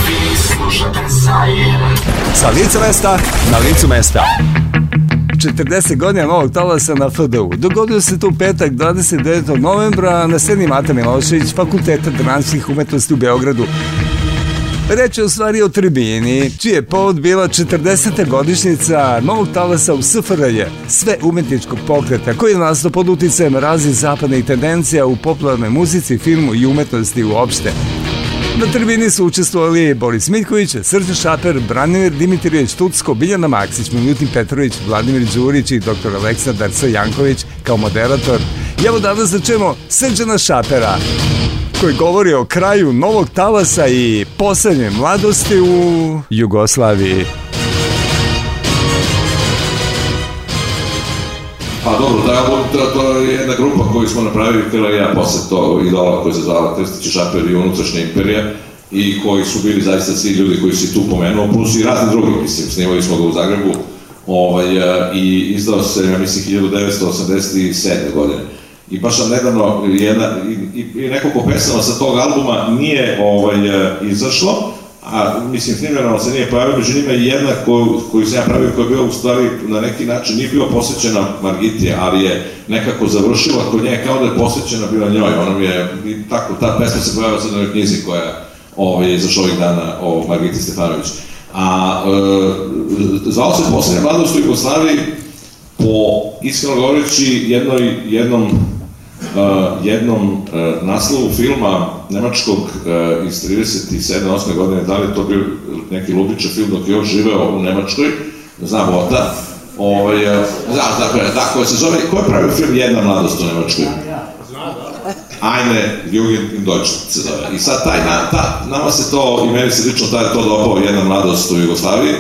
Vi slušate Sa licu mesta, na licu mesta. 40 godina novog talasa na FDU. Dogodio se tu petak 29. novembra na sedni Mata Milošević Fakulteta dramskih umetnosti u Beogradu. Reč je u stvari o tribini, čiji je povod bila 40. godišnjica novog talasa u SFRJ, sve umetničkog pokreta koji je nastao pod uticajem razi zapadnih tendencija u popularnoj muzici, filmu i umetnosti uopšte. Na tribini su učestvovali Boris Mitković, Srđan Šaper, Branimir Dimitrijević Tutsko, Biljana Maksić, Milutin Petrović, Vladimir Đurić i dr. Aleksandar Janković kao moderator. I evo danas da čujemo Srđana Šapera koji govori o kraju novog talasa i poslednje mladosti u Jugoslaviji. Pa dobro, ta, to je jedna grupa koju smo napravili, Tela i ja posle to, idola koji se zvala Trstići Šamper i unutrašnja imperija, i koji su bili zaista svi ljudi koji si tu pomenuo, plus i razni drugi, mislim, snimali smo ga u Zagrebu, ovaj, e, i izdao se, ja mislim, 1987. godine i baš sam nedavno jedna, i, i, i nekoliko pesama sa tog albuma nije ovaj, e, izašlo, a mislim snimljeno se nije pojavio, među njima je jedna koju, koju sam ja pravio koja je bila u stvari na neki način nije bila posvećena Margiti, ali je nekako završila kod nje kao da je posvećena bila njoj, ona mi je, i tako, ta pesma se pojavila sad na knjizi koja ovaj, je izašla ovih dana o Margiti Stefanović. A e, zvao se poslednja mladost u Jugoslaviji po, iskreno govoreći, jednoj, jednom uh, jednom uh, naslovu filma nemačkog uh, iz 37. 8. godine, da li to bio neki Ljubića film dok je još živeo u Nemačkoj, znam oda, ovaj, znam, tako je, da, da, da, da koja se zove, ko je pravio film Jedna mladost u Nemačkoj? Ajne Jugend in Deutschland se zove. I sad taj, na, ta, nama se to, i meni se lično taj to dopao Jedna mladost u Jugoslaviji,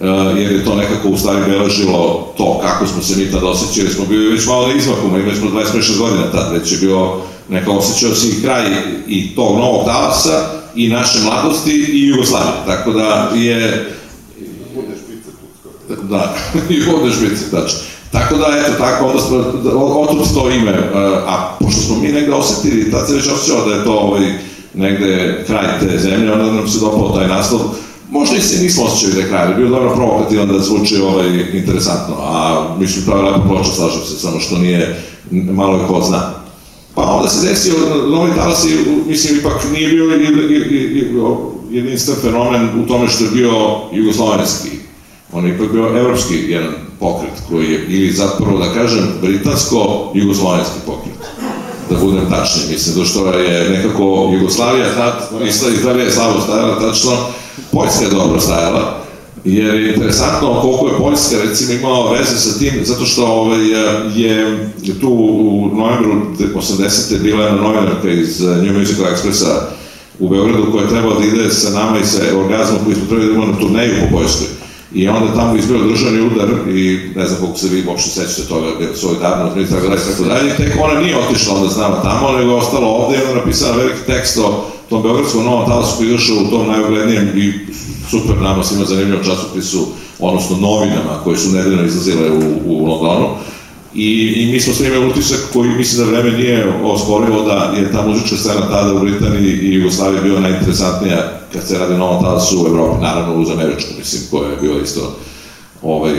E, jer je to nekako u stvari beležilo to kako smo se mi tad osjećali, smo bili već malo na izmakom, imali smo 26 godina tad, već je bio neka osjećao se i kraj i tog novog talasa i naše mladosti i Jugoslavije, tako da je... Da, i vode špice, tačno. Tako da, eto, tako, onda smo, otud to ime, e, a pošto smo mi negde osetili, tad se već osjećao da je to ovaj, negde kraj te zemlje, onda nam se dopao taj naslov, možda i se nismo osjećali da je kraj, ali bio dobro provokativan da zvuči ovaj, interesantno, a mislim pravi lepa ploča, slažem se, samo što nije, malo je ko zna. Pa onda se desio, Novi Talas je, mislim, ipak nije bio jedinstven fenomen u tome što je bio jugoslovenski. On je ipak bio evropski jedan pokret koji je, ili zapravo da kažem, britansko-jugoslovenski pokret da budem tačni, mislim, do što je nekako Jugoslavija tad, Italija je slabo stajala tačno, Poljska je dobro stajala, jer je interesantno koliko je Poljska recimo imala veze sa tim, zato što ovaj, je tu u novembru 80. bila jedna novinarka iz New Musical Expressa u Beogradu koja je trebala da ide sa nama i sa orgazmom koji smo trebali da imamo na turneju po Poljskoj. I onda tamo izbio državni udar i ne znam koliko se vi uopšte sećate toga, gde solidarno, tako dalje, tako dalje. Tek ona nije otišla onda s tamo, nego je ostala ovde i ona napisala veliki tekst o tom Beogradskom novom talasu koji je u tom najuglednijem i super nama svima zanimljivom časopisu, odnosno novinama koje su nedeljno izlazile u, u Londonu. I, I mi smo sve utisak koji mislim da vreme nije osporivo da je ta muzička scena tada u Britaniji i Jugoslaviji bila najinteresantnija kad se radi o novom talasu u Evropi, naravno uz Američku, mislim, koja je bila isto ovaj,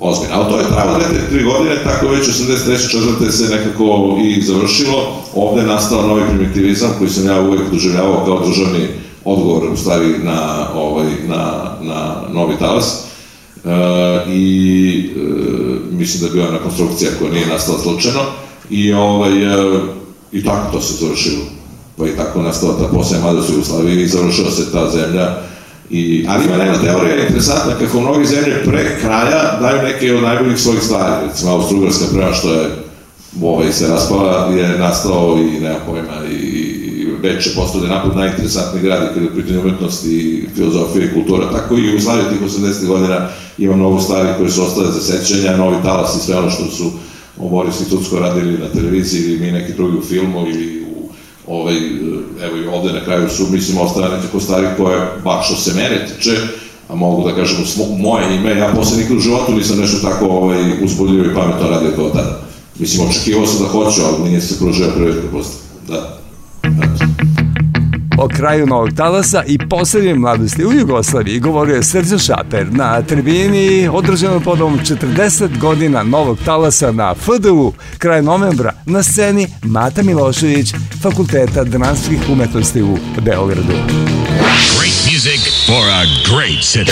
ozbiljno. Ali to je trajalo 2 tri godine, tako već 83. četvrte se nekako i završilo. Ovde je nastao novi primitivizam koji sam ja uvek doživljavao kao državni odgovor u stvari na, ovaj, na, na novi talas. E, I e, mislim da je bila jedna konstrukcija koja nije nastala slučajno i, ovaj, e, i tako to se završilo. Pa i tako nastala ta posle Mada Jugoslavije i završila se ta zemlja I, ali ima jedna teorija interesantna kako mnoge zemlje pre kraja daju neke od najboljih svojih stvari, recimo Austro-Ugrska prema što je ovaj, se raspala je nastao i nema pojma i, i Beč je postao da je napod najinteresantniji grad kada je pitanje umetnosti, filozofije i kultura, tako i Jugoslavija tih 80. godina ima mnogo stvari koje su ostale za sećanja, novi talas i sve ono što su o Boris i radili na televiziji ili mi neki drugi u filmu ili u ovaj, evo i ovde na kraju su, mislim, ostale nekako stvari koje, bar što se mene tiče, a mogu da kažem moje ime, ja posle nikad u životu nisam nešto tako ovaj, uzbudljivo i pametno radio kao tada. Mislim, očekivao sam da hoću, ali nije se pružio prilika posle. Da. Eto o kraju novog talasa i poslednje mladosti u Jugoslaviji govorio je Srđan Šaper na tribini održano podom 40 godina novog talasa na FDU kraj novembra na sceni Mata Milošević Fakulteta dranskih umetnosti u Beogradu. Great music for a great city.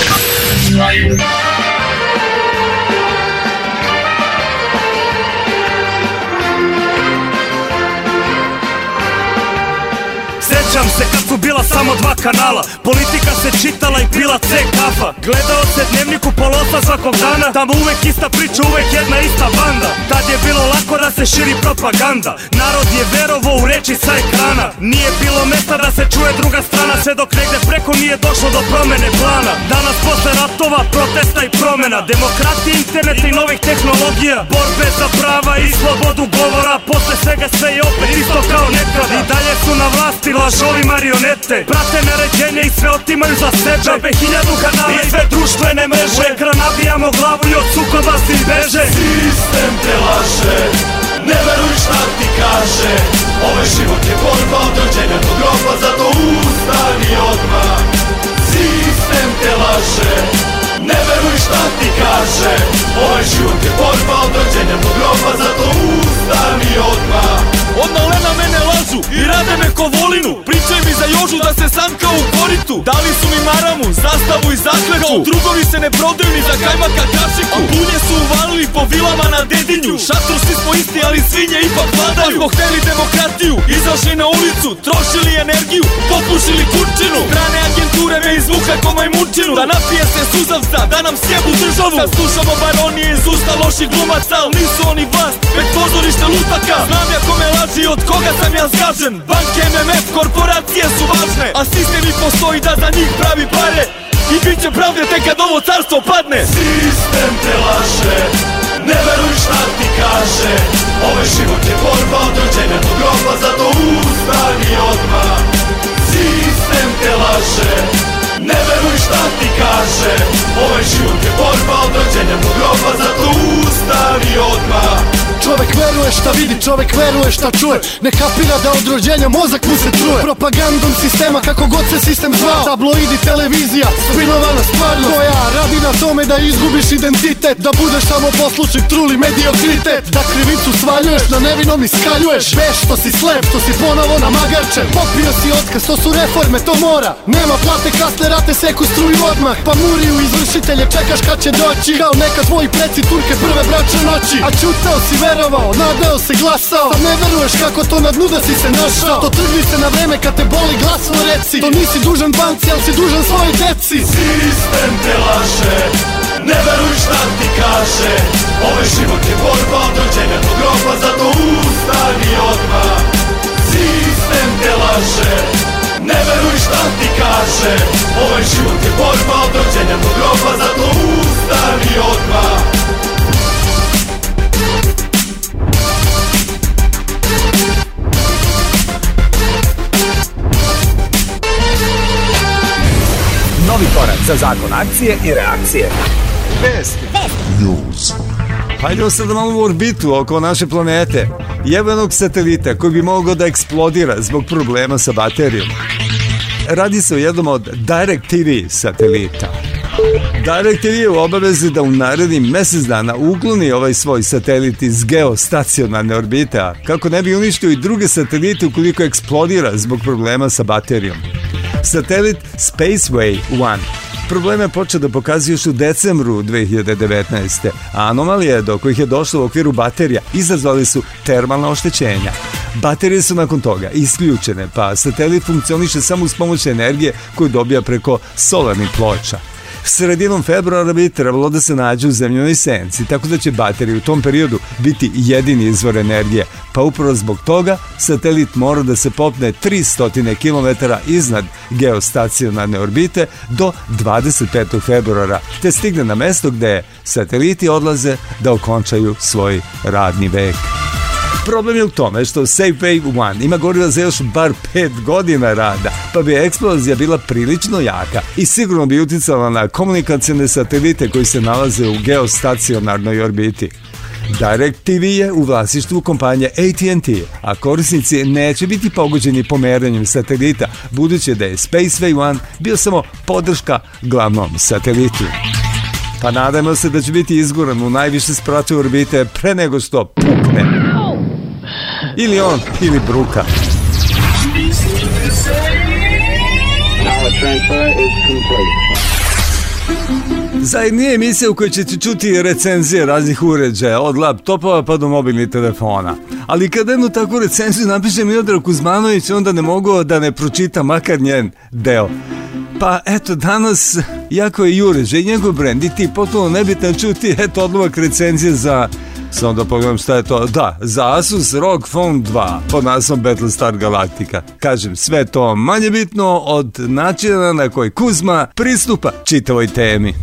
se kad su bila samo dva kanala Politika se čitala i pila C kafa Gledao se dnevniku polosa svakog dana Tamo uvek ista priča, uvek jedna ista banda Tad je bilo lako da se širi propaganda Narod je verovo u reči sa ekrana Nije bilo mesta da se čuje druga strana Sve dok negde preko nije došlo do promene plana Danas posle ratova, protesta i promena Demokrati, interneta i novih tehnologija Borbe za prava i slobodu govora Posle svega sve je opet isto kao nekada I dalje su na vlasti lažovi marionete Prate naređenje i sve otimaju za sebe Čabe hiljadu kanala i sve društvene mreže U ekran nabijamo glavu i od sukoba svi beže Sistem te laže, ne veruj šta ti kaže Ovaj život je borba od rođenja do groba Zato ustani odmah Sistem te laže, ne veruj šta ti kaže Ovaj život je borba od rođenja do groba Zato ustani odmah Odmah lena me kožu i rade me ko volinu Pričaj mi za jožu da se sam kao u koritu Dali su mi maramu, zastavu i zakletu drugovi se ne prodaju ni za kajmaka kašiku A bunje su uvalili po vilama na dedinju Šatru svi smo isti, ali svinje ipak vladaju Ako hteli demokratiju, izašli na ulicu Trošili energiju, popušili kurčinu Strane agenture me izvuka ko majmunčinu Da napije se suzavca, da nam sjebu državu Sad slušamo baronije iz usta loših glumaca Al nisu oni vlast, već pozorište lutaka Znam ja kome laži, od koga sam ja zgao kažem Banke, MMF, korporacije su važne A sistem i postoji da za njih pravi pare I bit će pravde tek kad ovo carstvo padne Sistem te laže Ne veruj šta ti kaže Ovaj život je borba od rođenja do groba Zato ustani odmah Sistem te laže Ne veruj šta ti kaže Ovaj život je borba od rođenja do groba Zato Sve šta vidi čovek veruje šta čuje Ne kapira da od rođenja mozak mu se čuje Propagandom sistema kako god se sistem zvao Tabloidi, televizija, spinovana stvarno Koja radi na tome da izgubiš identitet Da budeš samo poslučnik, truli mediokritet Da krivicu svaljuješ, na nevinom iskaljuješ Bešto si slep, to si ponovo na namagarčen Popio si otkaz, to su reforme, to mora Nema plate, kasne rate, seku struju odmah Pa muriju izvršitelje, čekaš kad će doći Kao neka tvoji preci Turke prve braće noći A čutao si verovao, nadal deo si glasao Sad ne veruješ kako to na dnu da si se našao To trgni se na vreme kad te boli glasno reci To nisi dužan banci, ali si dužan svojoj deci Sistem te laže Ne veruj šta ti kaže Ovaj život je borba od rođenja do groba Zato ustani odmah Sistem te laže Ne veruj šta ti kaže Ovaj život je borba od rođenja do groba Zato ustani odmah Novi korak za zakon akcije i reakcije. Vesti. News. Hajde sad da malo u orbitu oko naše planete. Jebenog satelita koji bi mogao da eksplodira zbog problema sa baterijom. Radi se o jednom od Direct TV satelita. Direct TV je u obavezi da u narednim mesec dana ukloni ovaj svoj satelit iz geostacionarne orbite, kako ne bi uništio i druge satelite ukoliko eksplodira zbog problema sa baterijom satelit Spaceway 1. Probleme je počeo da pokazuje još u decembru 2019. A anomalije do kojih je došlo u okviru baterija izazvali su termalna oštećenja. Baterije su nakon toga isključene, pa satelit funkcioniše samo uz pomoć energije koju dobija preko solarnih ploča sredinom februara bi trebalo da se nađe u zemljenoj senci, tako da će baterije u tom periodu biti jedini izvor energije, pa upravo zbog toga satelit mora da se popne 300 km iznad geostacionarne orbite do 25. februara, te stigne na mesto gde sateliti odlaze da okončaju svoj radni vek. Problem je u tome što SafeWay One ima goriva za još bar 5 godina rada, pa bi eksplozija bila prilično jaka i sigurno bi uticala na komunikacijne satelite koji se nalaze u geostacionarnoj orbiti. Direct TV je u vlasništvu kompanije AT&T, a korisnici neće biti pogođeni pomeranjem satelita, budući da je Spaceway One bio samo podrška glavnom satelitu. Pa nadajmo se da će biti izguran u najviše spratu orbite pre nego što pukne. Ili on, ili Bruka. Zajednije emisija u kojoj ćete čuti recenzije raznih uređaja, od laptopova pa do mobilnih telefona. Ali kad jednu takvu recenziju napiše Miodrag Kuzmanović, onda ne mogu da ne pročita makar njen deo. Pa eto, danas, jako je Jurež i njegov brend i ti potpuno nebitan čuti, eto odlomak recenzije za Samo da pogledam šta je to. Da, za Asus ROG Phone 2 pod nasom Battlestar Galactica. Kažem, sve to manje bitno od načina na koji Kuzma pristupa čitavoj temi.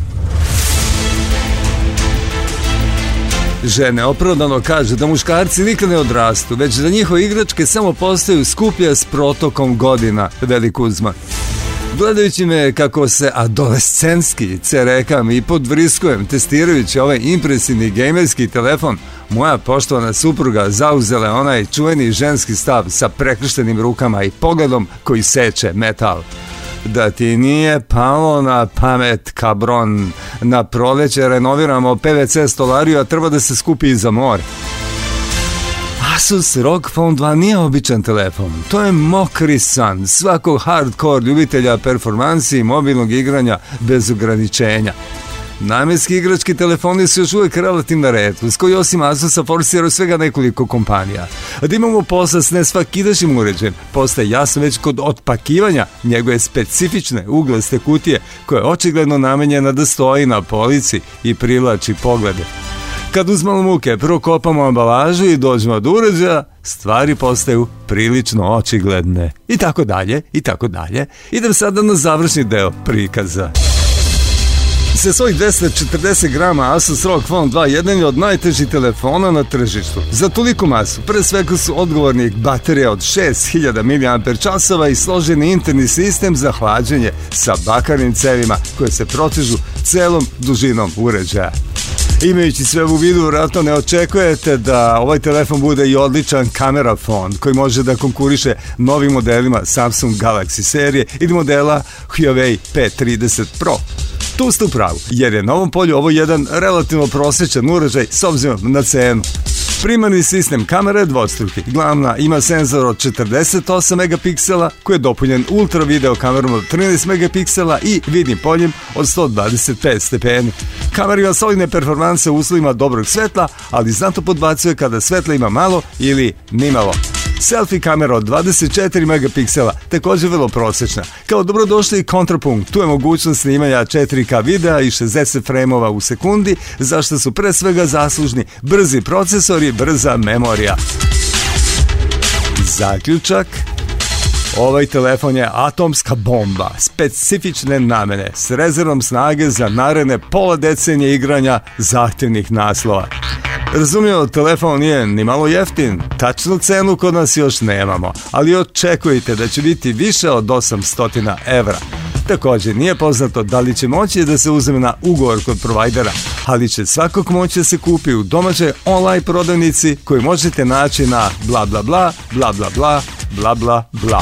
Žene opravdano kažu da muškarci nikad ne odrastu, već da njihove igračke samo postaju skuplje s protokom godina, veli Kuzma. Gledajući me kako se adolescenski cerekam i podvriskujem testirajući ovaj impresivni gamerski telefon, moja poštovana supruga zauzela onaj čuveni ženski stav sa prekrštenim rukama i pogledom koji seče metal da ti nije palo na pamet kabron. Na proleće renoviramo PVC stolariju, a treba da se skupi i za more. Asus ROG Phone 2 nije običan telefon. To je mokri san svakog hardcore ljubitelja performansi i mobilnog igranja bez ograničenja. Namjenski igrački telefoni su još uvijek relativna redkost koji osim Asusa forsiraju svega nekoliko kompanija. Da imamo posla s nesvakidašnjim uređajem, postaje jasno već kod otpakivanja njegove specifične uglaste kutije koja je očigledno namenjena da stoji na polici i privlači poglede. Kad uzmemo muke, prvo kopamo ambalažu i dođemo do uređaja, stvari postaju prilično očigledne. I tako dalje, i tako dalje. Idem sada na završni deo prikaza. Sa svojih 240 grama Asus ROG Phone 2 jedan je od najtežih telefona na tržištu. Za toliku masu, pre svega su odgovorni baterija od 6000 mAh i složeni interni sistem za hlađenje sa bakarnim cevima koje se protežu celom dužinom uređaja. Imajući sve u vidu, vratno ne očekujete da ovaj telefon bude i odličan kamera fon koji može da konkuriše novim modelima Samsung Galaxy serije i modela Huawei P30 Pro. Tu ste u pravu, jer je na ovom polju ovo jedan relativno prosječan uređaj s obzirom na cenu. Primarni sistem kamere je dvostruki. Glavna ima senzor od 48 megapiksela koji je dopunjen ultra video kamerom od 13 megapiksela i vidnim poljem od 125 stepeni. Kamera ima solidne performanse u uslovima dobrog svetla, ali znatno podbacuje kada svetla ima malo ili nimalo. Selfie kamera od 24 megapiksela, također vrlo prosečna. Kao dobrodošli kontrapunkt, tu je mogućnost snimanja 4K videa i 60 fremova u sekundi, zašto su pre svega zaslužni brzi procesori, brza memorija. Zaključak, ovaj telefon je atomska bomba, specifične namene, s rezervom snage za naredne pola decenije igranja zahtevnih naslova. Razumljivo, telefon nije ni malo jeftin, tačnu cenu kod nas još nemamo, ali očekujte da će biti više od 800 evra. Također, nije poznato da li će moći da se uzme na ugovor kod provajdera, ali će svakog moći da se kupi u domaćoj online prodavnici koju možete naći na bla bla bla, bla bla bla, bla bla bla.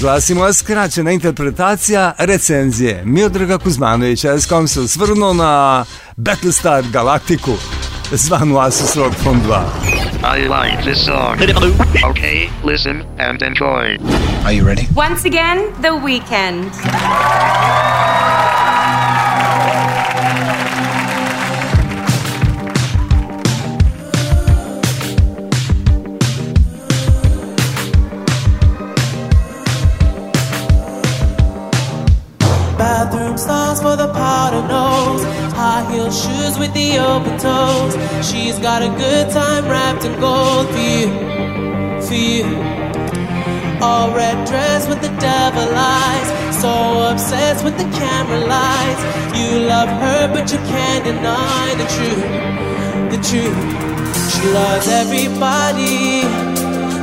Glasi moja skraćena interpretacija recenzije Miodraga Kuzmanovića s kojom se osvrnuo na Battlestar Galaktiku zvanu Asus Rock Phone 2. I like this song. Okay, listen and enjoy. Are you ready? Once again, The Weekend. Bathroom stars for the powder nose heel shoes with the open toes. She's got a good time wrapped in gold for you, for you. All red dress with the devil eyes. So obsessed with the camera lights. You love her, but you can't deny the truth, the truth. She loves everybody.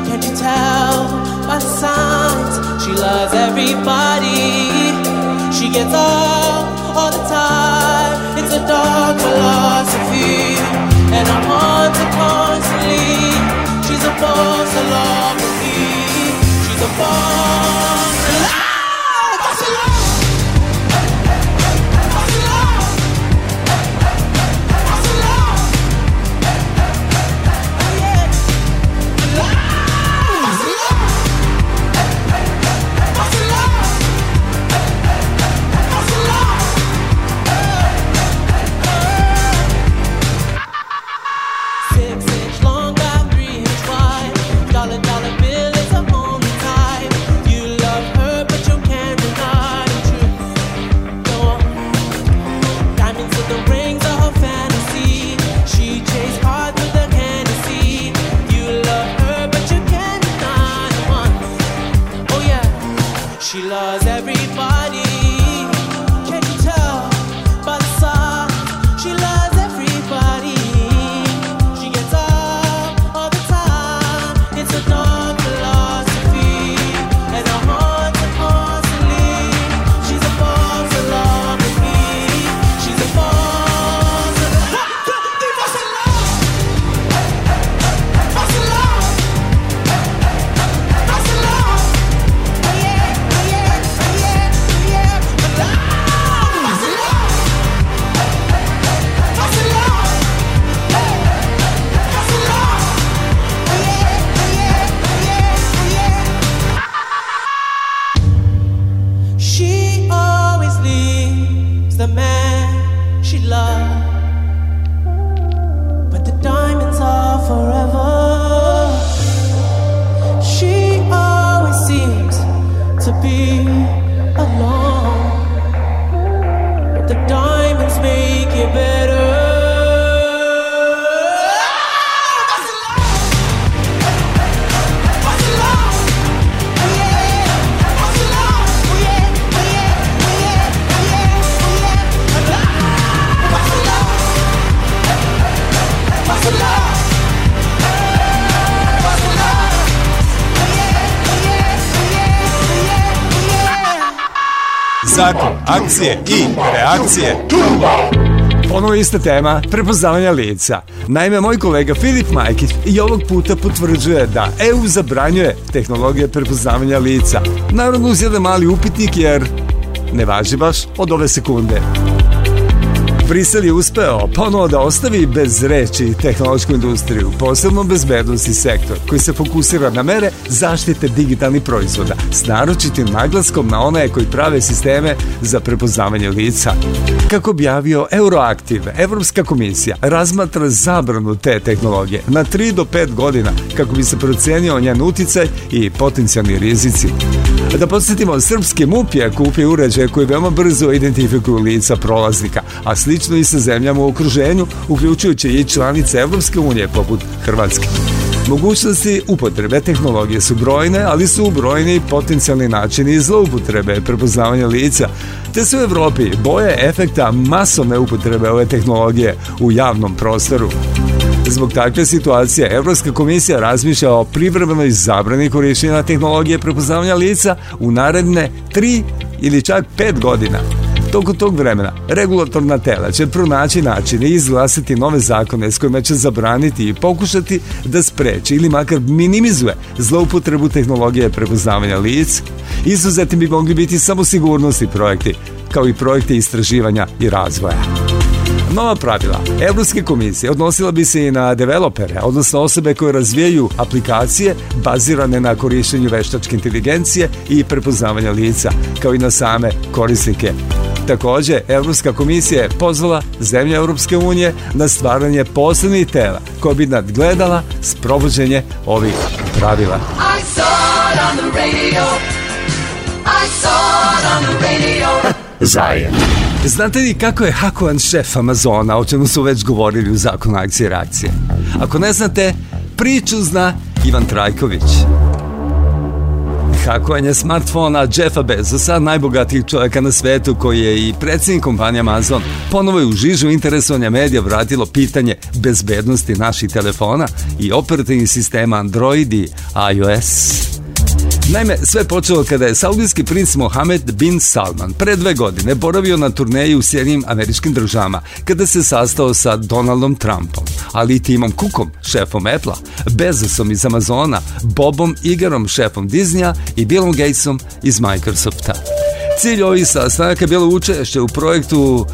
Can't you tell by the signs? She loves everybody. She gets all, all the time the dark philosophy, and I'm on to constantly. She's a boss, I love me. She's a boss. zakon, akcije i reakcije. Ono ista tema, prepoznavanja lica. Naime, moj kolega Filip Majkić i ovog puta potvrđuje da EU zabranjuje tehnologije prepoznavanja lica. Naravno, uz jedan mali upitnik jer ne važi baš od ove sekunde. Brisel je uspeo ponovo da ostavi bez reči tehnološku industriju, posebno bezbednosti sektor, koji se fokusira na mere zaštite digitalnih proizvoda, s naročitim naglaskom na one koji prave sisteme za prepoznavanje lica. Kako objavio Euroaktiv, Evropska komisija razmatra zabranu te tehnologije na 3 do 5 godina kako bi se procenio njen uticaj i potencijalni rizici. Da podsjetimo, srpski MUP je kupio uređaje koji veoma brzo identifikuju lica prolaznika, a slično i sa zemljama u okruženju, uključujući i članice Evropske unije poput Hrvatske. Mogućnosti upotrebe tehnologije su brojne, ali su brojni potencijalni načini zloupotrebe prepoznavanja lica, te se u Evropi boje efekta masovne upotrebe ove tehnologije u javnom prostoru. Zbog takve situacije Evropska komisija razmišlja o privremenoj zabrani korišćenja tehnologije prepoznavanja lica u naredne 3 ili čak 5 godina. Tokom tog vremena regulatorna tela će pronaći načine i izglasiti nove zakone s kojima će zabraniti i pokušati da spreči ili makar minimizuje zloupotrebu tehnologije prepoznavanja lic. Izuzeti bi mogli biti samo sigurnosti projekti, kao i projekte istraživanja i razvoja. Nova pravila Evropske komisije odnosila bi se i na developere, odnosno osobe koje razvijaju aplikacije bazirane na korišćenju veštačke inteligencije i prepoznavanja lica, kao i na same korisnike. Takođe, Evropska komisija je pozvala zemlje Evropske unije na stvaranje posebnih tela koja bi nadgledala sprovođenje ovih pravila. I saw it on the radio. I saw it on the radio. Zajem. Znate li kako je hakovan šef Amazona, o čemu su već govorili u zakonu akcije reakcije? Ako ne znate, priču zna Ivan Trajković. Hakovanje smartfona Jeffa Bezosa, najbogatijih čovjeka na svetu koji je i predsjednik kompanije Amazon, ponovo je u žižu interesovanja medija vratilo pitanje bezbednosti naših telefona i operativnih sistema Android i iOS. Naime, sve počelo kada je saudijski princ Mohamed bin Salman pre dve godine boravio na turneji u Sjedinim američkim državama, kada se sastao sa Donaldom Trumpom, ali i Timom Cookom, šefom Apple-a, Bezosom iz Amazona, Bobom Igarom, šefom Disneya i Billom Gatesom iz Microsofta. Cilj ovih sastanaka je bilo učešće u projektu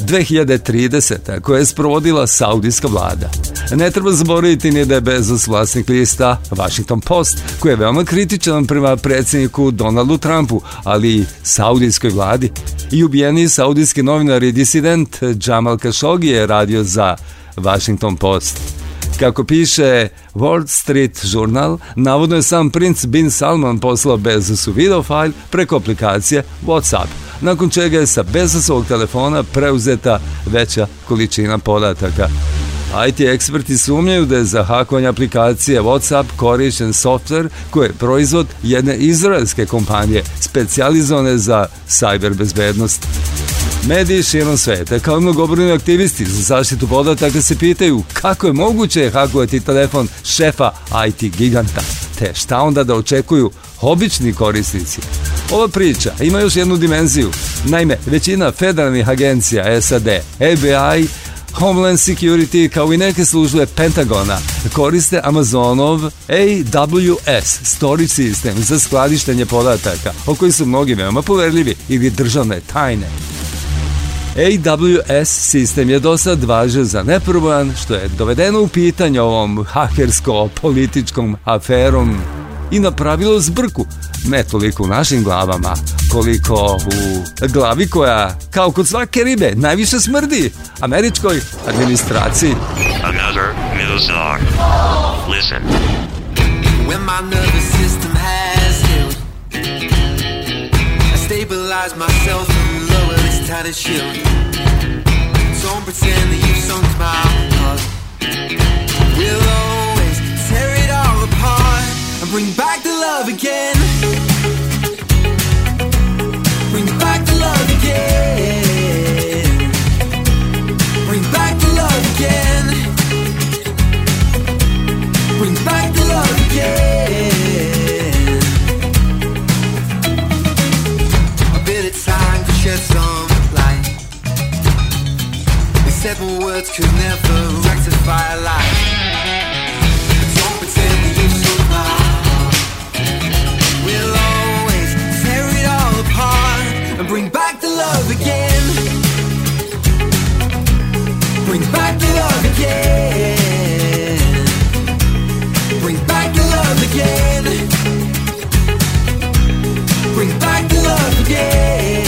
2030. koje je sprovodila saudijska vlada. Ne treba zaboraviti ni da je Bezos vlasnik lista Washington Post, koji je veoma kritičan prema predsjedniku Donaldu Trumpu, ali i saudijskoj vladi. I ubijeni saudijski novinar i disident Jamal Khashoggi je radio za Washington Post. Kako piše Wall Street Journal, navodno je sam princ Bin Salman poslao Bezosu videofajl preko aplikacije WhatsApp nakon čega je sa bezasovog telefona preuzeta veća količina podataka. IT eksperti sumnjaju da je za hakovanje aplikacije WhatsApp korišćen softver koji je proizvod jedne izraelske kompanije specijalizovane za cyber bezbednost. Mediji širom sveta, kao mnogobrojni aktivisti za zaštitu podataka se pitaju kako je moguće hakovati telefon šefa IT giganta, te šta onda da očekuju obični korisnici. Ova priča ima još jednu dimenziju. Naime, većina federalnih agencija SAD, FBI, Homeland Security kao i neke službe Pentagona koriste Amazonov AWS storage sistem za skladištenje podataka o koji su mnogi veoma poverljivi ili državne tajne. AWS sistem je do sad važio za neprobojan, što je dovedeno u pitanje ovom hakersko-političkom aferom i napravilo zbrku, ne toliko u našim glavama, koliko u glavi koja, kao kod svake ribe, najviše smrdi američkoj administraciji. Another middle star. Listen. When my nervous system has him, I stabilize myself kind of Don't pretend that you've sunk my heart. We'll always tear it all apart and bring back the love again. Bring back the love again. Bring back the love again. Bring back the love again. A bit of time to shed some. Seven words could never rectify a lie. Don't pretend you survive. We'll always tear it all apart and bring back the love again. Bring back the love again. Bring back the love again. Bring back the love again.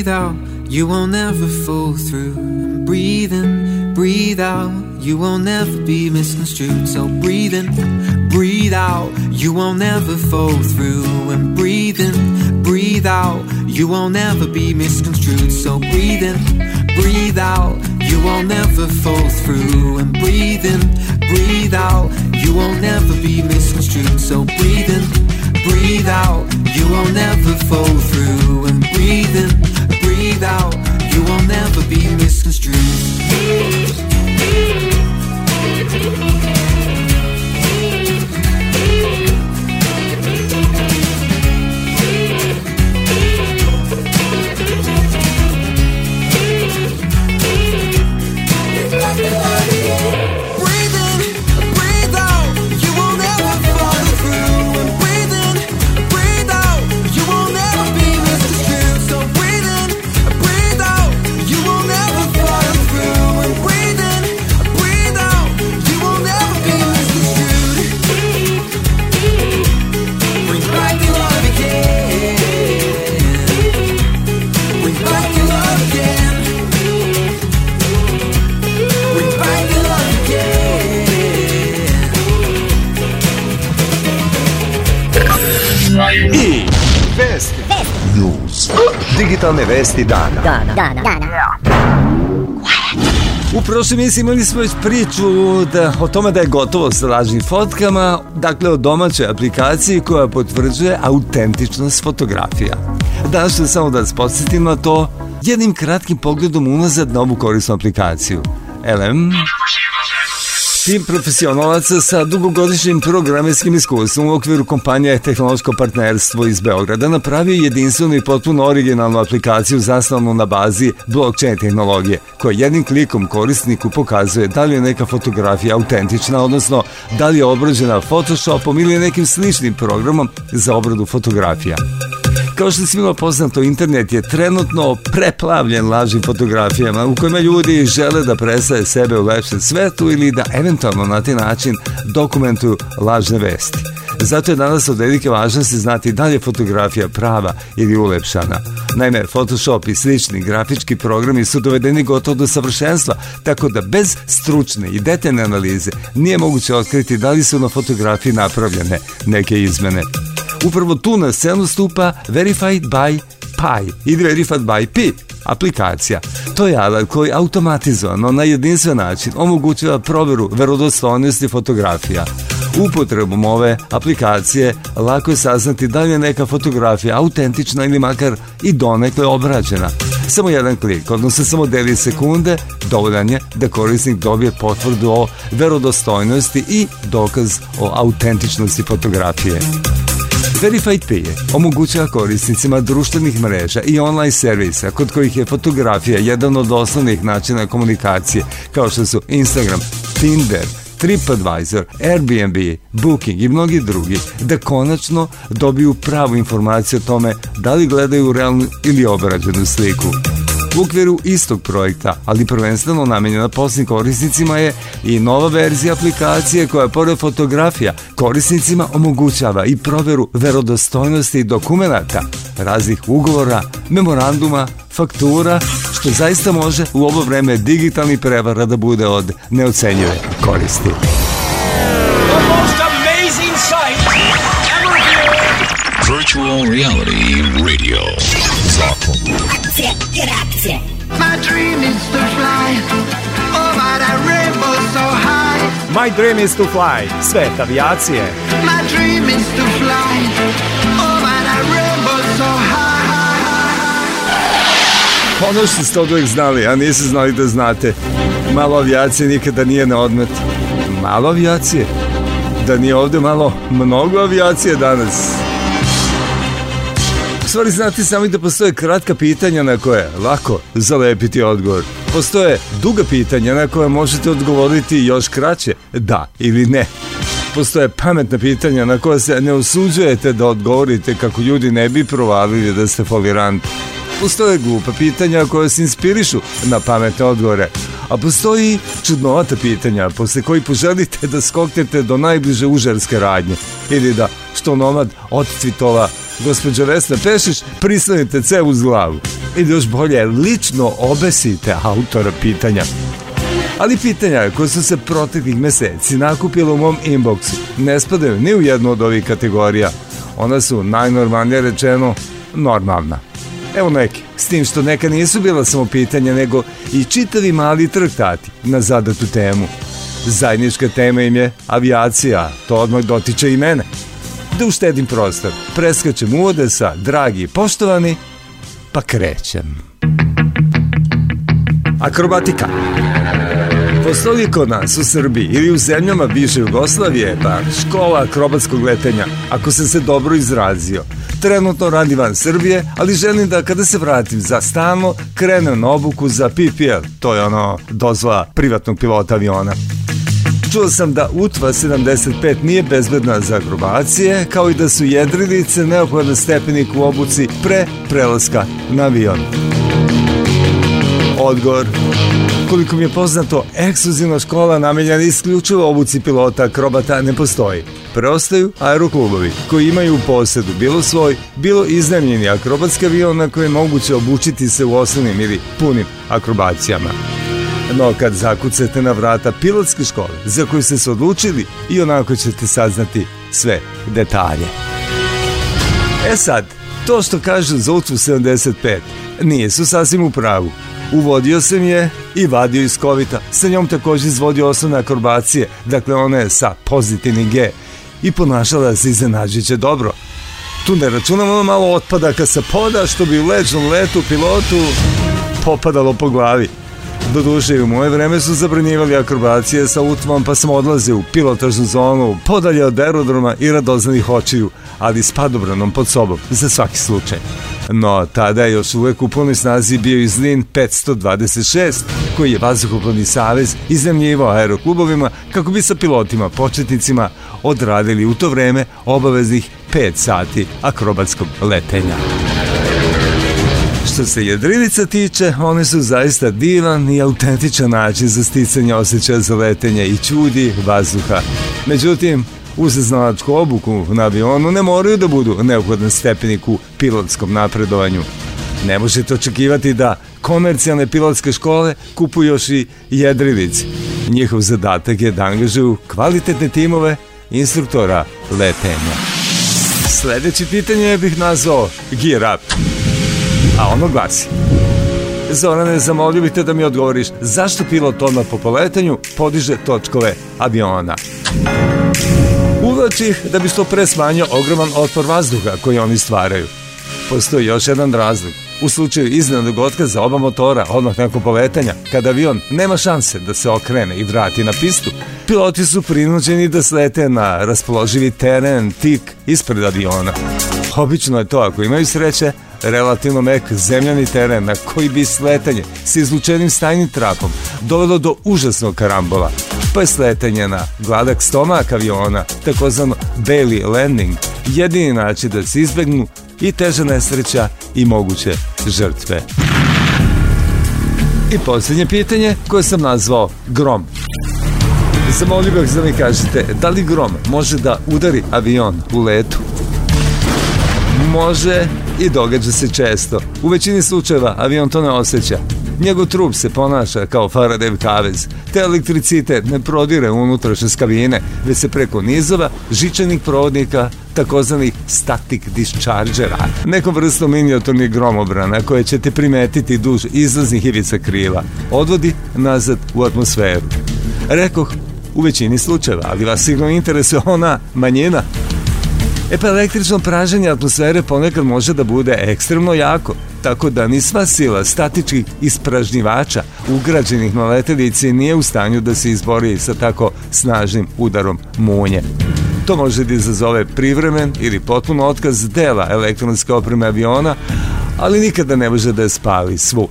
breathe out, you won't ever fall through. And breathe in, breathe out, you won't be misconstrued. So breathe in, breathe out, you won't ever fall through. And breathe in, breathe out, you won't be misconstrued. So breathe in, breathe out, you won't fall through. And breathe in, breathe out, you will never be misconstrued. So breathe in breathe out, you will never fall through. And breathe in, breathe out, you will never be misconstrued. dana. dana. Da. U prošloj misli imali smo već priču da, o tome da je gotovo sa lažnim fotkama, dakle o domaćoj aplikaciji koja potvrđuje autentičnost fotografija. Danas ću samo da vas podsjetim na to jednim kratkim pogledom unazad na ovu korisnu aplikaciju. LM Tim profesionalaca sa dugogodišnjim programerskim iskustvom u okviru kompanije Tehnološko partnerstvo iz Beograda napravio jedinstvenu i potpuno originalnu aplikaciju zasnovanu na bazi blockchain tehnologije, koja jednim klikom korisniku pokazuje da li je neka fotografija autentična, odnosno da li je obrađena Photoshopom ili nekim sličnim programom za obradu fotografija. Kao što svima poznato, internet je trenutno preplavljen lažnim fotografijama u kojima ljudi žele da predstave sebe u lepšem svetu ili da eventualno na taj način dokumentuju lažne vesti. Zato je danas od velike važnosti znati da li je fotografija prava ili ulepšana. Naime, Photoshop i slični grafički programi su dovedeni gotovo do savršenstva, tako da bez stručne i detaljne analize nije moguće otkriti da li su na fotografiji napravljene neke izmene. Upravo tu na scenu stupa Verified by Pi ili Verified by Pi aplikacija. To je alat koji automatizovano na jedinstven način omogućava proveru verodostojnosti fotografija. Upotrebom ove aplikacije lako je saznati da li je neka fotografija autentična ili makar i donekle obrađena. Samo jedan klik, odnosno samo deli sekunde, dovoljan je da korisnik dobije potvrdu o verodostojnosti i dokaz o autentičnosti fotografije. Verified Pay omogućava korisnicima društvenih mreža i online servisa kod kojih je fotografija jedan od osnovnih načina komunikacije kao što su Instagram, Tinder, TripAdvisor, Airbnb, Booking i mnogi drugi da konačno dobiju pravu informaciju o tome da li gledaju realnu ili obrađenu sliku. U okviru istog projekta, ali prvenstveno namenjena posnim korisnicima je i nova verzija aplikacije koja pored fotografija korisnicima omogućava i proveru verodostojnosti dokumenta, raznih ugovora, memoranduma, faktura, što zaista može u ovo vreme digitalni prevara da bude od neocenjive koristi. Virtual Reality Radio. Zakon dream is to fly Over oh, that rainbow so high My dream is to fly Svet avijacije My dream is to fly Oh, my, that rainbow so high Ono što ste uvijek znali, a niste znali da znate Malo avijacije nikada nije na odmet Malo avijacije? Da nije ovde malo mnogo avijacije danas? stvari znate sami da postoje kratka pitanja na koje lako zalepiti odgovor. Postoje duga pitanja na koje možete odgovoriti još kraće, da ili ne. Postoje pametna pitanja na koje se ne osuđujete da odgovorite kako ljudi ne bi provalili da ste foliranti. Postoje glupa pitanja koje se inspirišu na pametne odgovore, a postoji čudnovata pitanja posle koji poželite da skoknete do najbliže užarske radnje ili da što nomad odcvitova gospođo Vesna Pešić, pristanite ce uz glavu. I još bolje, lično obesite autora pitanja. Ali pitanja koje su se proteklih meseci nakupila u mom inboxu ne spadaju ni u jednu od ovih kategorija. Ona su najnormalnije rečeno normalna. Evo neke, s tim što neka nisu bila samo pitanja, nego i čitavi mali traktati na zadatu temu. Zajednička tema im je avijacija, to odmah dotiče i mene da uštedim prostor. Preskačem uvode sa dragi i poštovani, pa krećem. Akrobatika. Postoji kod nas u Srbiji ili u zemljama bivše Jugoslavije, pa škola akrobatskog letenja, ako sam se dobro izrazio. Trenutno radi van Srbije, ali želim da kada se vratim za stano, krenem na obuku za PPL, to je ono dozva privatnog pilota aviona. Čuo sam da utva 75 nije bezbedna za grubacije, kao i da su jedrilice neophodan stepenik u obuci pre prelaska na avion. Odgovor Koliko mi je poznato, ekskluzivna škola namenjena isključivo obuci pilota akrobata ne postoji. Preostaju aeroklubovi, koji imaju u posedu bilo svoj, bilo iznemljeni akrobatski avion na koje je moguće obučiti se u osnovnim ili punim akrobacijama. No kad zakucate na vrata pilotske škole za koju ste se odlučili i onako ćete saznati sve detalje. E sad, to što kažu za utvu 75 nije su sasvim u pravu. Uvodio sam je i vadio iz kovita. Sa njom takođe izvodio osnovne akrobacije, dakle ona je sa pozitivni G i ponašala se iznenađujuće dobro. Tu ne računamo ono malo otpadaka sa poda što bi u leđnom letu pilotu popadalo po glavi. Doduše i u moje vreme su zabranjivali akrobacije sa utvom pa sam odlaze u pilotažnu zonu, podalje od aerodroma i radoznanih očiju, ali s padobranom pod sobom, za svaki slučaj. No, tada je još uvek u punoj snazi bio i Zlin 526, koji je Vazduhoplovni savez iznemljivo aeroklubovima kako bi sa pilotima, početnicima, odradili u to vreme obaveznih 5 sati akrobatskog letenja. Što se jedrilica tiče, one su zaista divan i autentičan način za sticanje osjećaja za letenje i čudi vazduha. Međutim, uz znalačku obuku na avionu ne moraju da budu neophodan stepenik u pilotskom napredovanju. Ne možete očekivati da komercijalne pilotske škole kupuju još i jedrilici. Njihov zadatak je da angažuju kvalitetne timove instruktora letenja. Sledeće pitanje bih nazvao Gear Up a ono glasi. Zorane, zamolio te da mi odgovoriš zašto pilot odmah po poletanju podiže točkove aviona. Uvlači ih da bi što pre smanjio ogroman otpor vazduha koji oni stvaraju. Postoji još jedan razlog – U slučaju iznenadnog otkaza oba motora, odmah nakon poletanja, kada avion nema šanse da se okrene i vrati na pistu, piloti su prinuđeni da slete na raspoloživi teren tik ispred aviona. Obično je to, ako imaju sreće, relativno mek zemljani teren na koji bi sletanje s izlučenim stajnim trapom dovelo do užasnog karambola, pa je sletanje na gladak stomak aviona, takozvano belly landing, jedini način da se izbegnu i teža nesreća i moguće žrtve. I posljednje pitanje koje sam nazvao Grom. Zamolio bih da mi kažete, da li Grom može da udari avion u letu? Može i događa se često. U većini slučajeva avion to ne osjeća, Njegov trup se ponaša kao Faradayev kavez. Te elektricitet ne prodire unutrašnje kabine, već se preko nizova žičanih provodnika takozvanih static dischargera, nekom vrstom minijaturnih gromobrana koje ćete primetiti duž izlaznih ivica krila, odvodi nazad u atmosferu. Rekoh, u većini slučajeva, ali vas sigurno interesuje ona manjina. E pa električno praženje atmosfere ponekad može da bude ekstremno jako – tako da ni sva sila statičkih ispražnjivača ugrađenih na letelici nije u stanju da se izbori sa tako snažnim udarom munje. To može da izazove privremen ili potpuno otkaz dela elektronske opreme aviona, ali nikada ne može da je spali svu.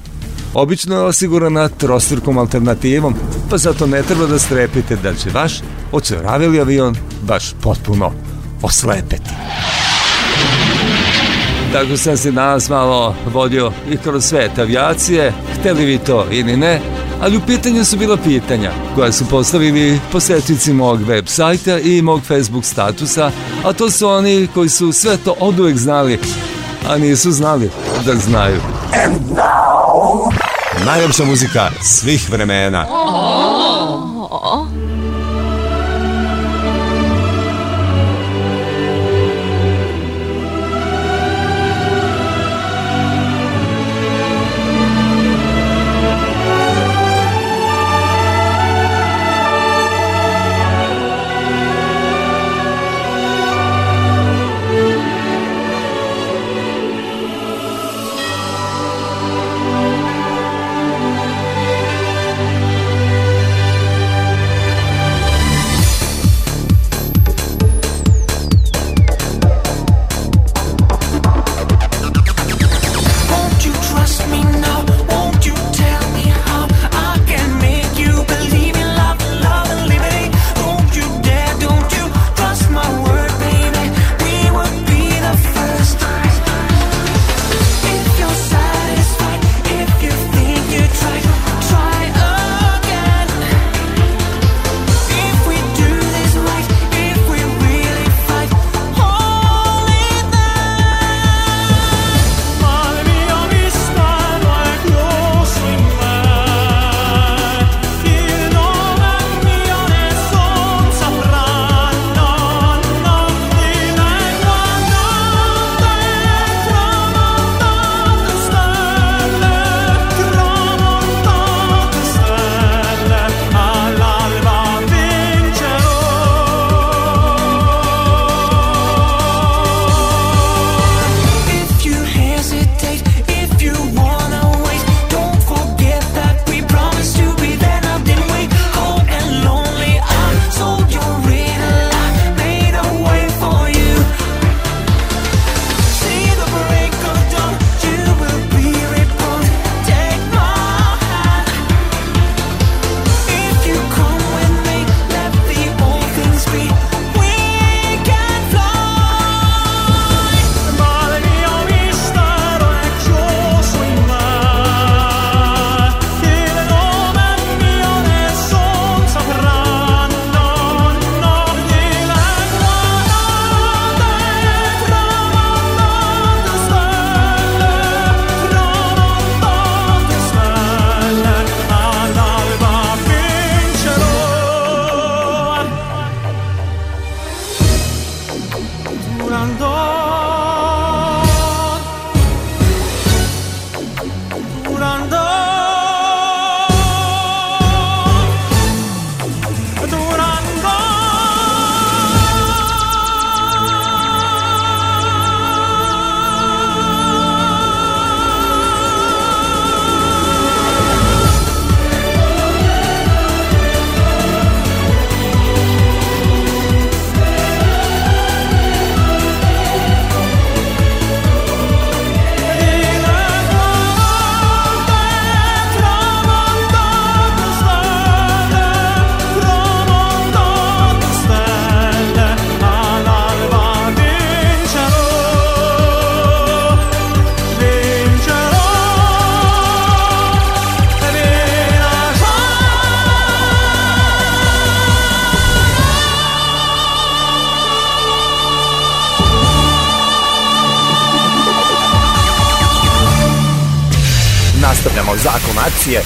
Obično je osigurana trostrukom alternativom, pa zato ne treba da strepite da će vaš očeravili avion baš potpuno oslepeti. Tako sam se danas malo vodio i kroz svet avijacije, hteli vi to ili ne, ali u pitanju su bila pitanja koja su postavili posjetnici mog web sajta i mog Facebook statusa, a to su oni koji su sve to oduvek znali, a nisu znali da znaju. Najljepša muzika svih vremena. Oh.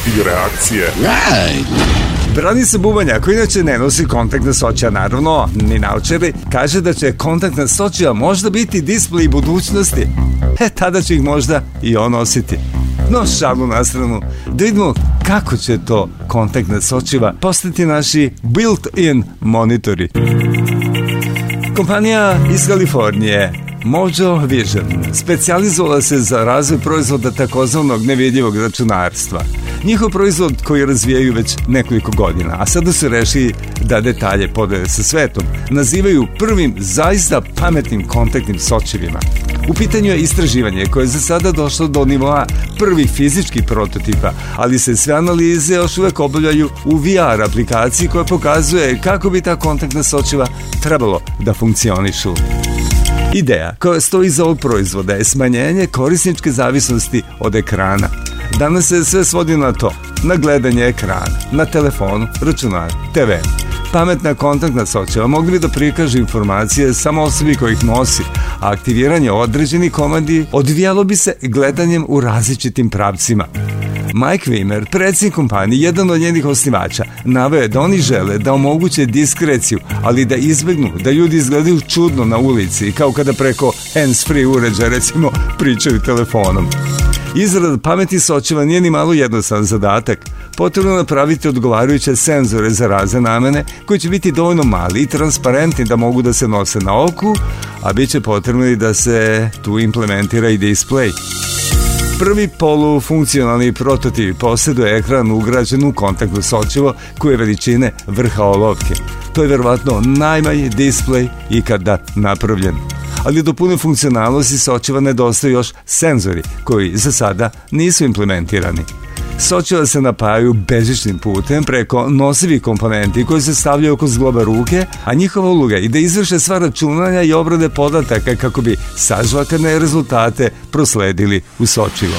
i reakcije. Brani se bubanja, koji inače ne nosi kontaktna soća, naravno, ni naučeri, kaže da će kontaktna soća možda biti displej budućnosti. E, tada će ih možda i on nositi. No, šalu na stranu, da vidimo kako će to kontaktna sočiva postati naši built-in monitori. Kompanija iz Kalifornije Mojo Vision specijalizovala se za razvoj proizvoda takozvanog nevidljivog računarstva – njihov proizvod koji razvijaju već nekoliko godina, a sada su rešili da detalje podele sa svetom, nazivaju prvim zaista pametnim kontaktnim sočivima. U pitanju je istraživanje koje je za sada došlo do nivoa prvih fizičkih prototipa, ali se sve analize još uvek obavljaju u VR aplikaciji koja pokazuje kako bi ta kontaktna sočiva trebalo da funkcionišu. Ideja koja stoji iza ovog proizvoda je smanjenje korisničke zavisnosti od ekrana – Danas se sve svodi na to, na gledanje ekrana, na telefonu, računaru, TV. Pametna kontaktna socijala mogli bi da prikaže informacije samo osobi kojih nosi, a aktiviranje određenih komandi odvijalo bi se gledanjem u različitim pravcima. Mike Wimmer, predsjednik kompanije, jedan od njenih osnivača, naveo da oni žele da omoguće diskreciju, ali da izbegnu da ljudi izgledaju čudno na ulici, kao kada preko hands-free uređaja, recimo, pričaju telefonom. Izrada pameti sočiva nije ni malo jednostavan zadatak. Potrebno je napraviti odgovarajuće senzore za razne namene koji će biti dovoljno mali i transparentni da mogu da se nose na oku, a bit će potrebno i da se tu implementira i display. Prvi polufunkcionalni prototip posjeduje ekran ugrađen u kontaktno sočivo koje veličine vrha olovke. To je verovatno najmanji displej ikada napravljen. Ali do pune funkcionalnosti sočiva nedostaju još senzori koji za sada nisu implementirani sočila se napajaju bežičnim putem preko nosivih komponenti koje se stavljaju oko zgloba ruke, a njihova uloga je da izvrše sva računanja i obrade podataka kako bi sažvakane rezultate prosledili u Sočivo.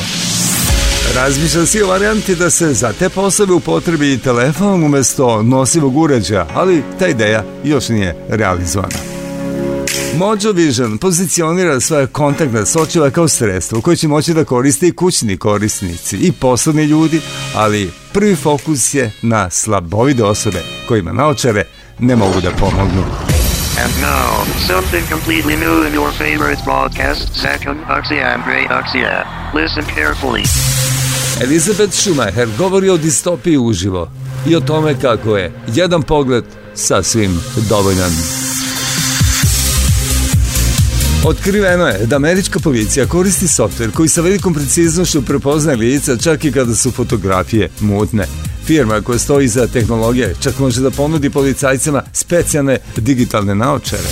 Razmišljam si o varijanti da se za te poslove upotrebi i telefon umesto nosivog uređaja, ali ta ideja još nije realizovana. Mojo Vision pozicionira svoje kontaktna sočiva kao sredstvo koje će moći da koriste i kućni korisnici i poslovni ljudi, ali prvi fokus je na slabovide osobe kojima naočare ne mogu da pomognu. And now, something completely new in your favorite podcast, Second Oxia and Grey Oxia. Listen carefully. Elizabeth Schumacher govori o distopiji uživo i o tome kako je jedan pogled sasvim dovoljan. Otkriveno je da američka policija koristi softver koji sa velikom preciznošću prepoznaje lica čak i kada su fotografije mutne. Firma koja stoji za tehnologije čak može da ponudi policajcima specijalne digitalne naočare.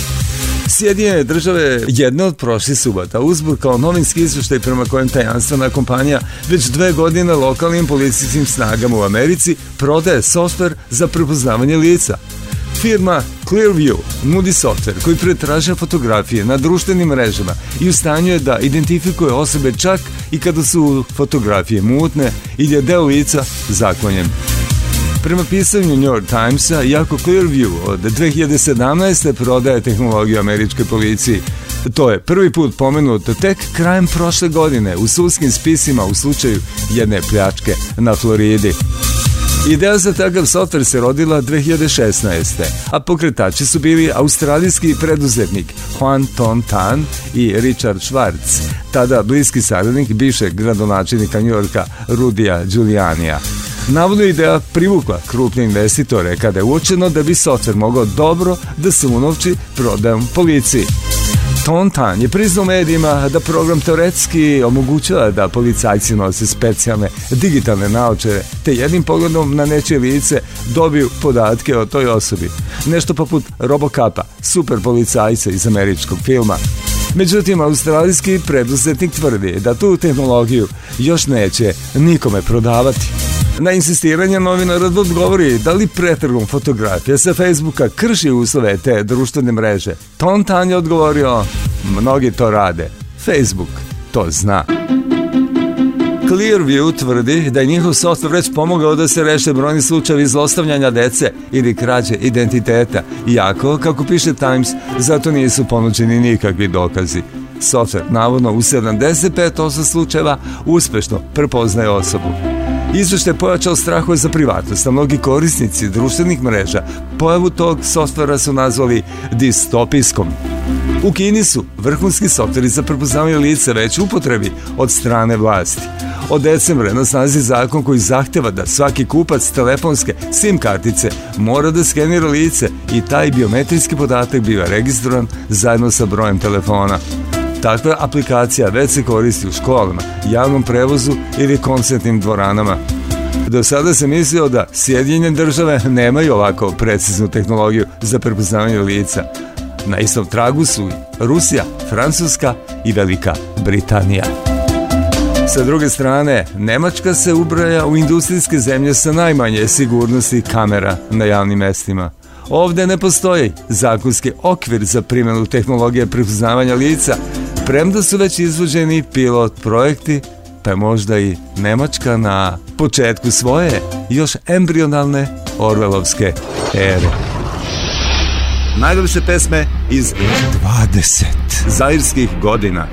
Sjedinjene države jedne od prošlih subata uzburkao novinski izveštaj prema kojem tajanstvena kompanija već dve godine lokalnim policijskim snagama u Americi prodaje softver za prepoznavanje lica. Firma Clearview nudi softver koji pretraža fotografije na društvenim mrežama i u stanju je da identifikuje osobe čak i kada su fotografije mutne ili je deo lica zakonjen. Prema pisanju New York Timesa, jako Clearview od 2017. prodaje tehnologiju američkoj policiji. To je prvi put pomenuto tek krajem prošle godine u sudskim spisima u slučaju jedne pljačke na Floridi. Ideja za takav software se rodila 2016. A pokretači su bili australijski preduzetnik Juan Ton Tan i Richard Schwartz, tada bliski saradnik bivšeg gradonačelnika Njorka Rudija Giulianija. Navodno ideja privukla krupne investitore kada je uočeno da bi software mogao dobro da se unovči prodajom policiji. Tontan je priznao medijima da program teoretski omogućava da policajci nose specijalne digitalne naočare te jednim pogledom na nečije lice dobiju podatke o toj osobi. Nešto poput Robocapa, super policajca iz američkog filma. Međutim, australijski preduzetnik tvrdi da tu tehnologiju još neće nikome prodavati. Na insistiranje novinara da odgovori da li pretrgom fotografija sa Facebooka krši uslove te društvene mreže. Tontan je odgovorio, mnogi to rade. Facebook to zna. Clearview tvrdi da je njihov software već pomogao da se reše brojni slučajevi zlostavljanja dece ili krađe identiteta, iako, kako piše Times, zato nisu ponuđeni nikakvi dokazi. Software, navodno, u 75% slučajeva uspešno prepoznaje osobu. Izveštaj je pojačao strahove za privatnost, a mnogi korisnici društvenih mreža pojavu tog softvera su nazvali distopijskom. U Kini su vrhunski softveri za prepoznavanje lica već upotrebi od strane vlasti. Od decembra na snazi zakon koji zahteva da svaki kupac telefonske SIM kartice mora da skenira lice i taj biometrijski podatak biva registrovan zajedno sa brojem telefona. Takva aplikacija već se koristi u školama, javnom prevozu ili koncertnim dvoranama. Do sada se mislio da Sjedinjene države nemaju ovako preciznu tehnologiju za prepoznavanje lica. Na istom tragu su Rusija, Francuska i Velika Britanija. Sa druge strane, Nemačka se ubraja u industrijske zemlje sa najmanje sigurnosti kamera na javnim mestima. Ovde ne postoji zakonski okvir za primjenu tehnologije prepoznavanja lica, Premda su već izvođeni pilot projekti, pa možda i Nemačka na početku svoje još embrionalne Orvelovske ere. Najljepše pesme iz 20 zairskih godina.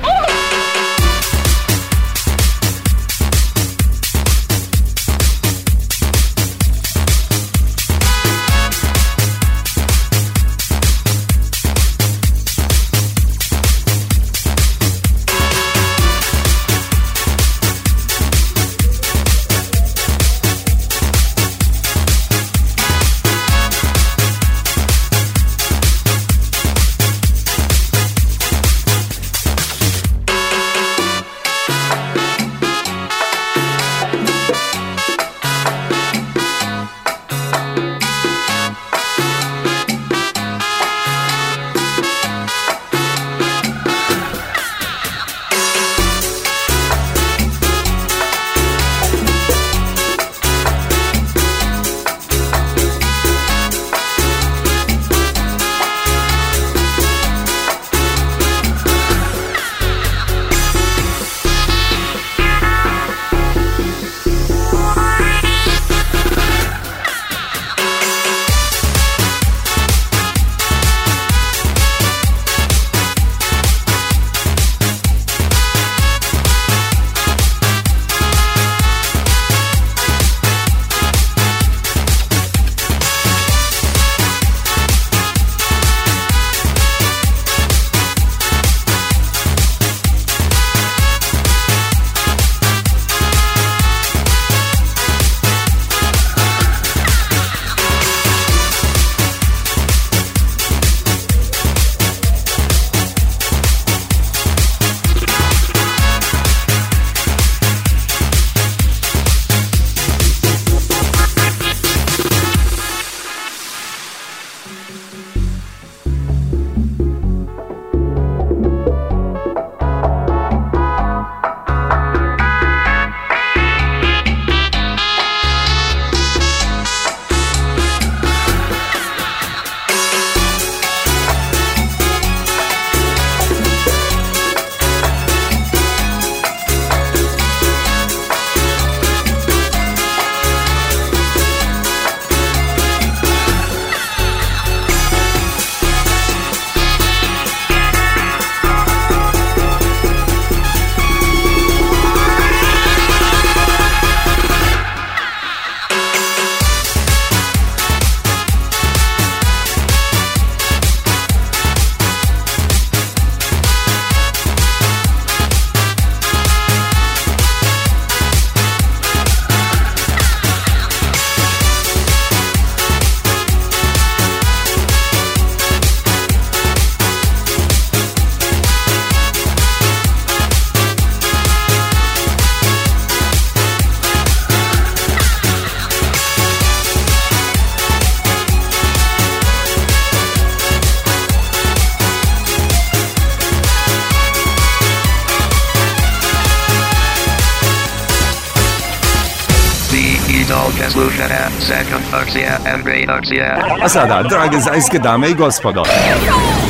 A sada, drage zajske dame i gospodo,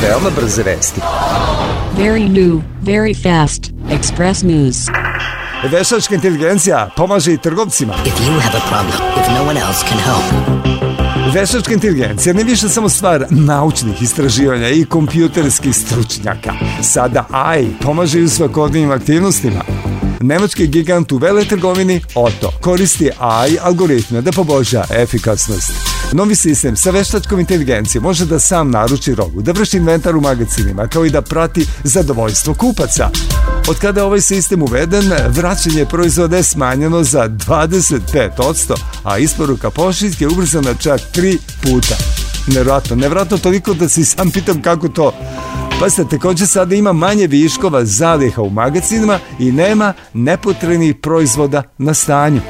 veoma brze vesti. Very new, very fast, express news. Veštačka inteligencija pomaže i trgovcima. If you have a problem, if no one else can help. Veštačka inteligencija ne više samo stvar naučnih istraživanja i kompjuterskih stručnjaka. Sada AI pomaže i u svakodnevnim aktivnostima. Nemački gigant u veletrgovini Otto koristi AI algoritme da poboljša efikasnost. Novi sistem sa veštačkom inteligencijom može da sam naruči robu, da vrši inventar u magazinima, kao i da prati zadovoljstvo kupaca. Od kada je ovaj sistem uveden, vraćanje proizvoda je smanjeno za 25%, a isporuka pošiljke je ubrzana čak 3 puta. Nevratno, nevratno toliko da se sam pitam kako to Pa se takođe sada ima manje viškova zaliha u magacinima i nema nepotrebnih proizvoda na stanju.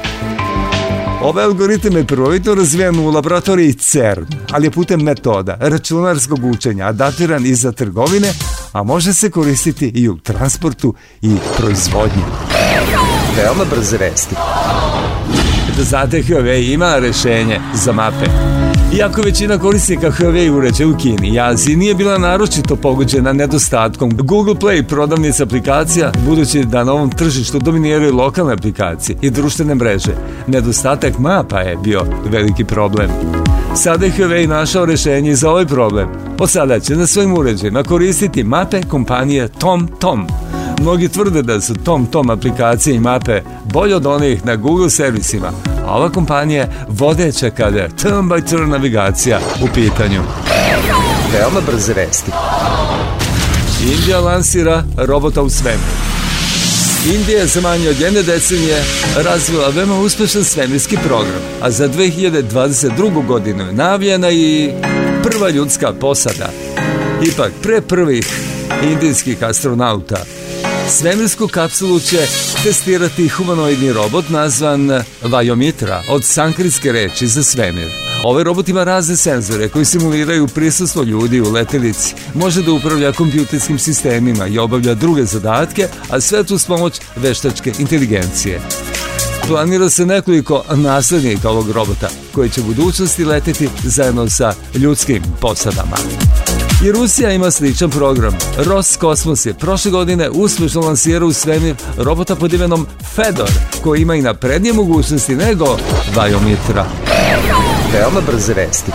Ove algoritme je prvobitno razvijen u laboratoriji CERN, ali je putem metoda računarskog učenja adaptiran i za trgovine, a može se koristiti i u transportu i proizvodnji. Veoma brze vesti. Da zatehio ima rešenje za mape. Iako većina korisnika Huawei uređaja u Kini i Aziji nije bila naročito pogođena nedostatkom Google Play prodavnica aplikacija, budući da na ovom tržištu dominiraju lokalne aplikacije i društvene mreže. Nedostatak mapa je bio veliki problem. Sada je Huawei našao rešenje za ovaj problem. Od sada će na svojim uređajima koristiti mape kompanije TomTom. Tom. Mnogi tvrde da su Tom Tom aplikacije i mape bolje od onih na Google servisima, a ova kompanija vodeća kada je turn by turn navigacija u pitanju. Veoma brze vesti. Indija lansira robota u svemiru. Indija je za manje od jedne decenije razvila veoma uspešan svemirski program, a za 2022. godinu je navljena i prva ljudska posada. Ipak, pre prvih indijskih astronauta, Svemirsku kapsulu će testirati humanoidni robot nazvan Vajomitra od sanskritske reči za svemir. Ovaj robot ima razne senzore koji simuliraju prisustvo ljudi u letelici, može da upravlja kompjuterskim sistemima i obavlja druge zadatke, a sve to s pomoć veštačke inteligencije. Planira se nekoliko naslednika ovog robota koji će u budućnosti leteti zajedno sa ljudskim posadama. I Rusija ima sličan program. Roskosmos je prošle godine uspešno lansirao u svemir robota pod imenom Fedor, koji ima i naprednije mogućnosti nego Vajomitra. Veoma brze vesti.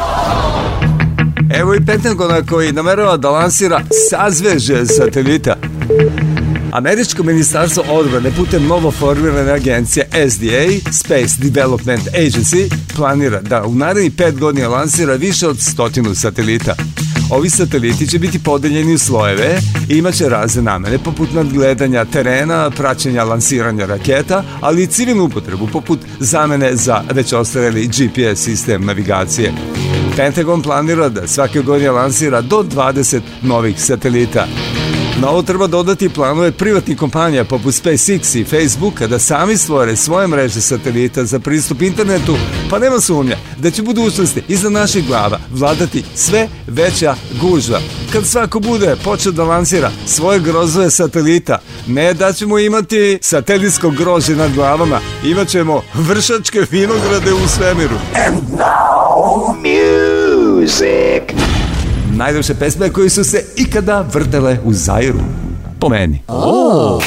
Evo i Pentagona koji namerava da lansira sazveže satelita. Američko ministarstvo odbrane putem novo formirane agencije SDA, Space Development Agency, planira da u narednih pet godina lansira više od stotinu satelita. Ovi sateliti će biti podeljeni u slojeve i imaće razne namene, poput nadgledanja terena, praćenja lansiranja raketa, ali i civilnu upotrebu, poput zamene za već ostareli GPS sistem navigacije. Pentagon planira da svake godine lansira do 20 novih satelita. Na ovo treba dodati planove privatnih kompanija poput SpaceX i Facebooka da sami stvore svoje mreže satelita za pristup internetu, pa nema sumnja da će budućnosti iza naših glava vladati sve veća gužva. Kad svako bude počeo da lansira svoje grozove satelita, ne da ćemo imati satelitsko grožje nad glavama, imat ćemo vršačke vinograde u svemiru. And now, najljepše pesme koje su se ikada vrtele u Zairu. Po meni. Oh.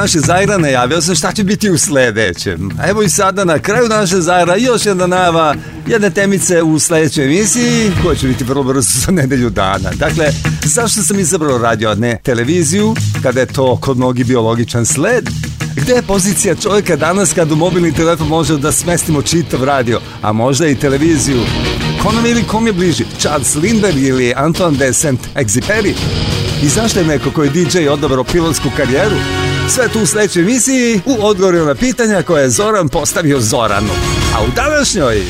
naše Zajra najavio sam šta će biti u sledećem. evo i sada na kraju naše Zajra još jedna najava jedne temice u sledećoj emisiji koja će biti vrlo brzo za nedelju dana. Dakle, zašto sam izabrao radio, a ne televiziju, kada je to kod mnogi biologičan sled? Gde je pozicija čovjeka danas kad u mobilni telefon može da smestimo čitav radio, a možda i televiziju? Konom ili kom je bliži? Charles Lindbergh ili Antoine de Saint-Exupéry? I zašto je neko koji je DJ odabrao pilotsku karijeru? Sve tu u sledećoj emisiji u odgovoru na pitanja koje je Zoran postavio Zoranu. A u današnjoj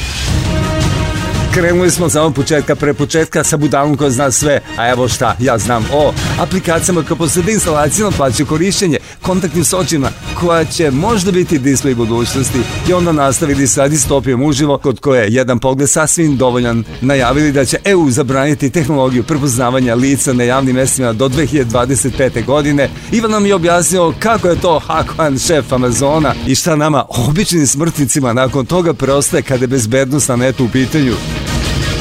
Krenuli smo za od početka, pre početka sa budalom koja zna sve, a evo šta, ja znam o aplikacijama koja poslede instalacijama plaćaju korišćenje, kontaktnim sočima koja će možda biti display budućnosti i onda nastavili sa distopijom uživo kod koje jedan pogled sasvim dovoljan najavili da će EU zabraniti tehnologiju prepoznavanja lica na javnim mestima do 2025. godine. Ivan nam je objasnio kako je to Hakuan šef Amazona i šta nama običnim smrtnicima nakon toga preostaje kada je bezbednost na netu u pitanju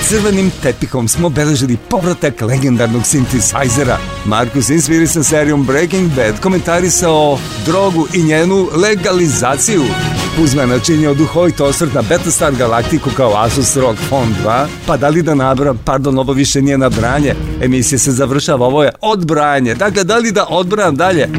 crvenim tepihom smo beležili povratak legendarnog synthesizera. Markus Inspiri sa serijom Breaking Bad komentarisao drogu i njenu legalizaciju. Kuzman načinio duhovit osvrt na Battlestar Galactiku kao Asus Rock Phone 2, pa da li da nabram, pardon, ovo više nije nabranje, emisija se završava, ovo je odbranje, dakle da li da odbran dalje?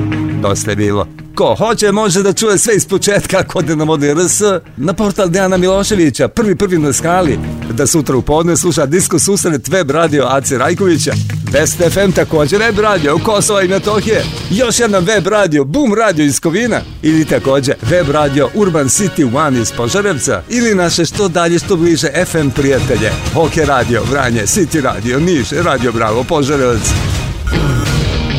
dosta je bilo. Ko hoće može da čuje sve iz početka ako ode na Modi RS na portal Dejana Miloševića, prvi prvi na skali, da sutra u podne sluša Disko Susret web radio AC Rajkovića, Best FM također web radio Kosova i Metohije, još jedan web radio Boom radio iz Kovina ili također web radio Urban City One iz Požarevca ili naše što dalje što bliže FM prijatelje, Hoke radio Vranje, City radio Niš, Radio Bravo Požarevac.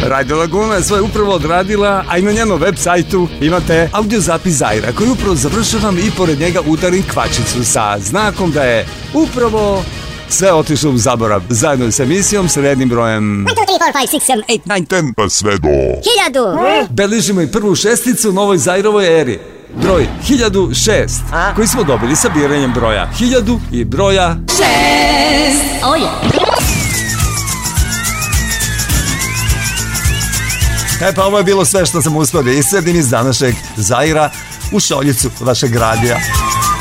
Radio Laguna je svoje upravo odradila, a i na njenom web sajtu imate audio zapis Zajra koji upravo završavam i pored njega udarim kvačicu sa znakom da je upravo sve otišlo u zaborav. Zajedno s emisijom, s rednim brojem... 1, 2, 3, 4, 5, 6, 7, 8, 9, 10, pa sve do... 1000! Beležimo i prvu šesticu u novoj Zajrovoj eri. Broj 1006, A? koji smo dobili sa biranjem broja 1000 i broja 6. Oje! Oh yeah. E pa ovo je bilo sve što sam uspio da iscedim iz današnjeg Zaira u šoljicu vašeg radija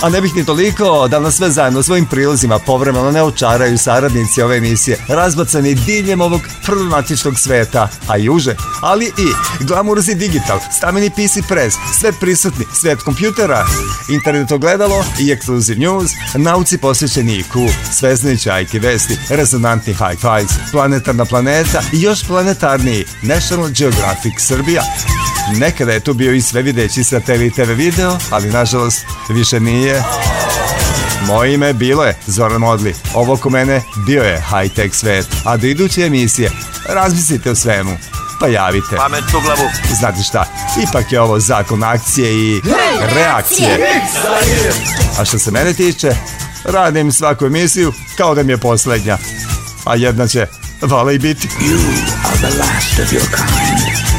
a ne bih ni toliko da nas sve zajedno svojim prilozima povremeno ne očaraju saradnici ove emisije, razbacani diljem ovog problematičnog sveta, a juže, ali i glamurozni digital, stameni PC press, sve prisutni, svet kompjutera, internet ogledalo i exclusive news, nauci posvećeni IQ, sveznoj čajke vesti, rezonantni high fives, planetarna planeta i još planetarniji National Geographic Srbija. Nekada je tu bio i sve videći satelit TV video, ali nažalost više nije je moje ime bilo je Zoran Modli. Ovo oko mene bio je High Tech Svet. A do iduće emisije razmislite o svemu. Pa javite. Pamet u glavu. Znate šta, ipak je ovo zakon akcije i reakcije. A što se mene tiče, radim svaku emisiju kao da mi je poslednja. A jedna će, vala i biti. You are the last of your kind.